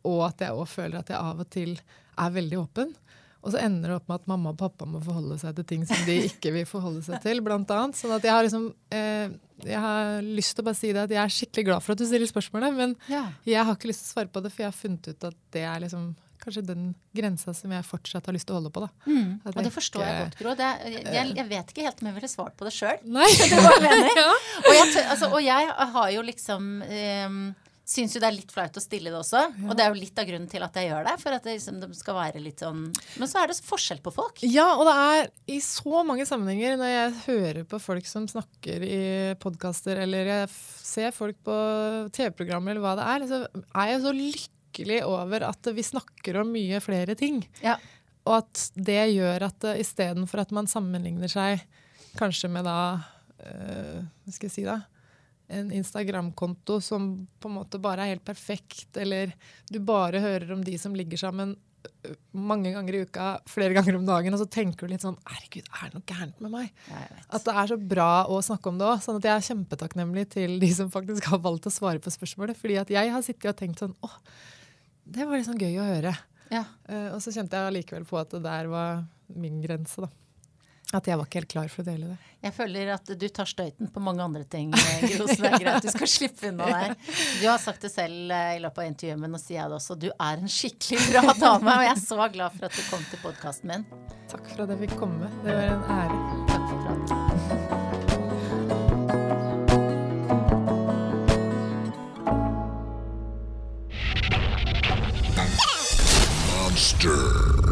Og at jeg òg føler at jeg av og til er veldig åpen. Og så ender det opp med at mamma og pappa må forholde seg til ting som de ikke vil forholde seg til. blant annet. Sånn at jeg har liksom eh, jeg har lyst til å bare si det at jeg er skikkelig glad for at du stiller spørsmålet, men ja. jeg har ikke lyst til å svare på det, for jeg har funnet ut at det er liksom kanskje den grensa som jeg fortsatt har lyst til å holde på. da. Mm. Og det forstår ikke, jeg godt, Gro. Det, jeg, jeg, jeg, vet ikke helt om jeg ville svart på det sjøl. *laughs* *laughs* ja. og, altså, og, jeg har jo liksom um, syns jo det er litt flaut å stille det også. Ja. Og det er jo litt av grunnen til at jeg gjør det. For at det, liksom, det skal være litt sånn Men så er det forskjell på folk. Ja, og det er i så mange sammenhenger når jeg hører på folk som snakker i podkaster, eller jeg ser folk på TV-programmer eller hva det er, så er jeg så lykkelig over at vi snakker om mye flere ting. Ja. Og at det gjør at uh, istedenfor at man sammenligner seg kanskje med da øh, Hva skal jeg si, da? En Instagram-konto som på en måte bare er helt perfekt, eller du bare hører om de som ligger sammen mange ganger i uka, flere *laughs* ganger om dagen, og så tenker du litt sånn Herregud, er det noe gærent med meg? At det er så bra å snakke om det òg. Sånn at jeg er kjempetakknemlig til de som faktisk har valgt å svare på spørsmålet. Fordi at jeg har sittet og tenkt sånn Å, det var sånn gøy å høre. Ja. Uh, og så kjente jeg allikevel på at det der var min grense, da. At jeg var ikke helt klar for å dele det. Jeg føler at du tar støyten på mange andre ting, eh, Gro, så det er greit. Du skal slippe unna *laughs* der. Du har sagt det selv eh, i løpet av intervjuet, men nå sier jeg det også. Du er en skikkelig bra *laughs* dame, og jeg er så glad for at du kom til podkasten min. Takk for at jeg fikk komme. Det var en ære. Takk for praten. Monster.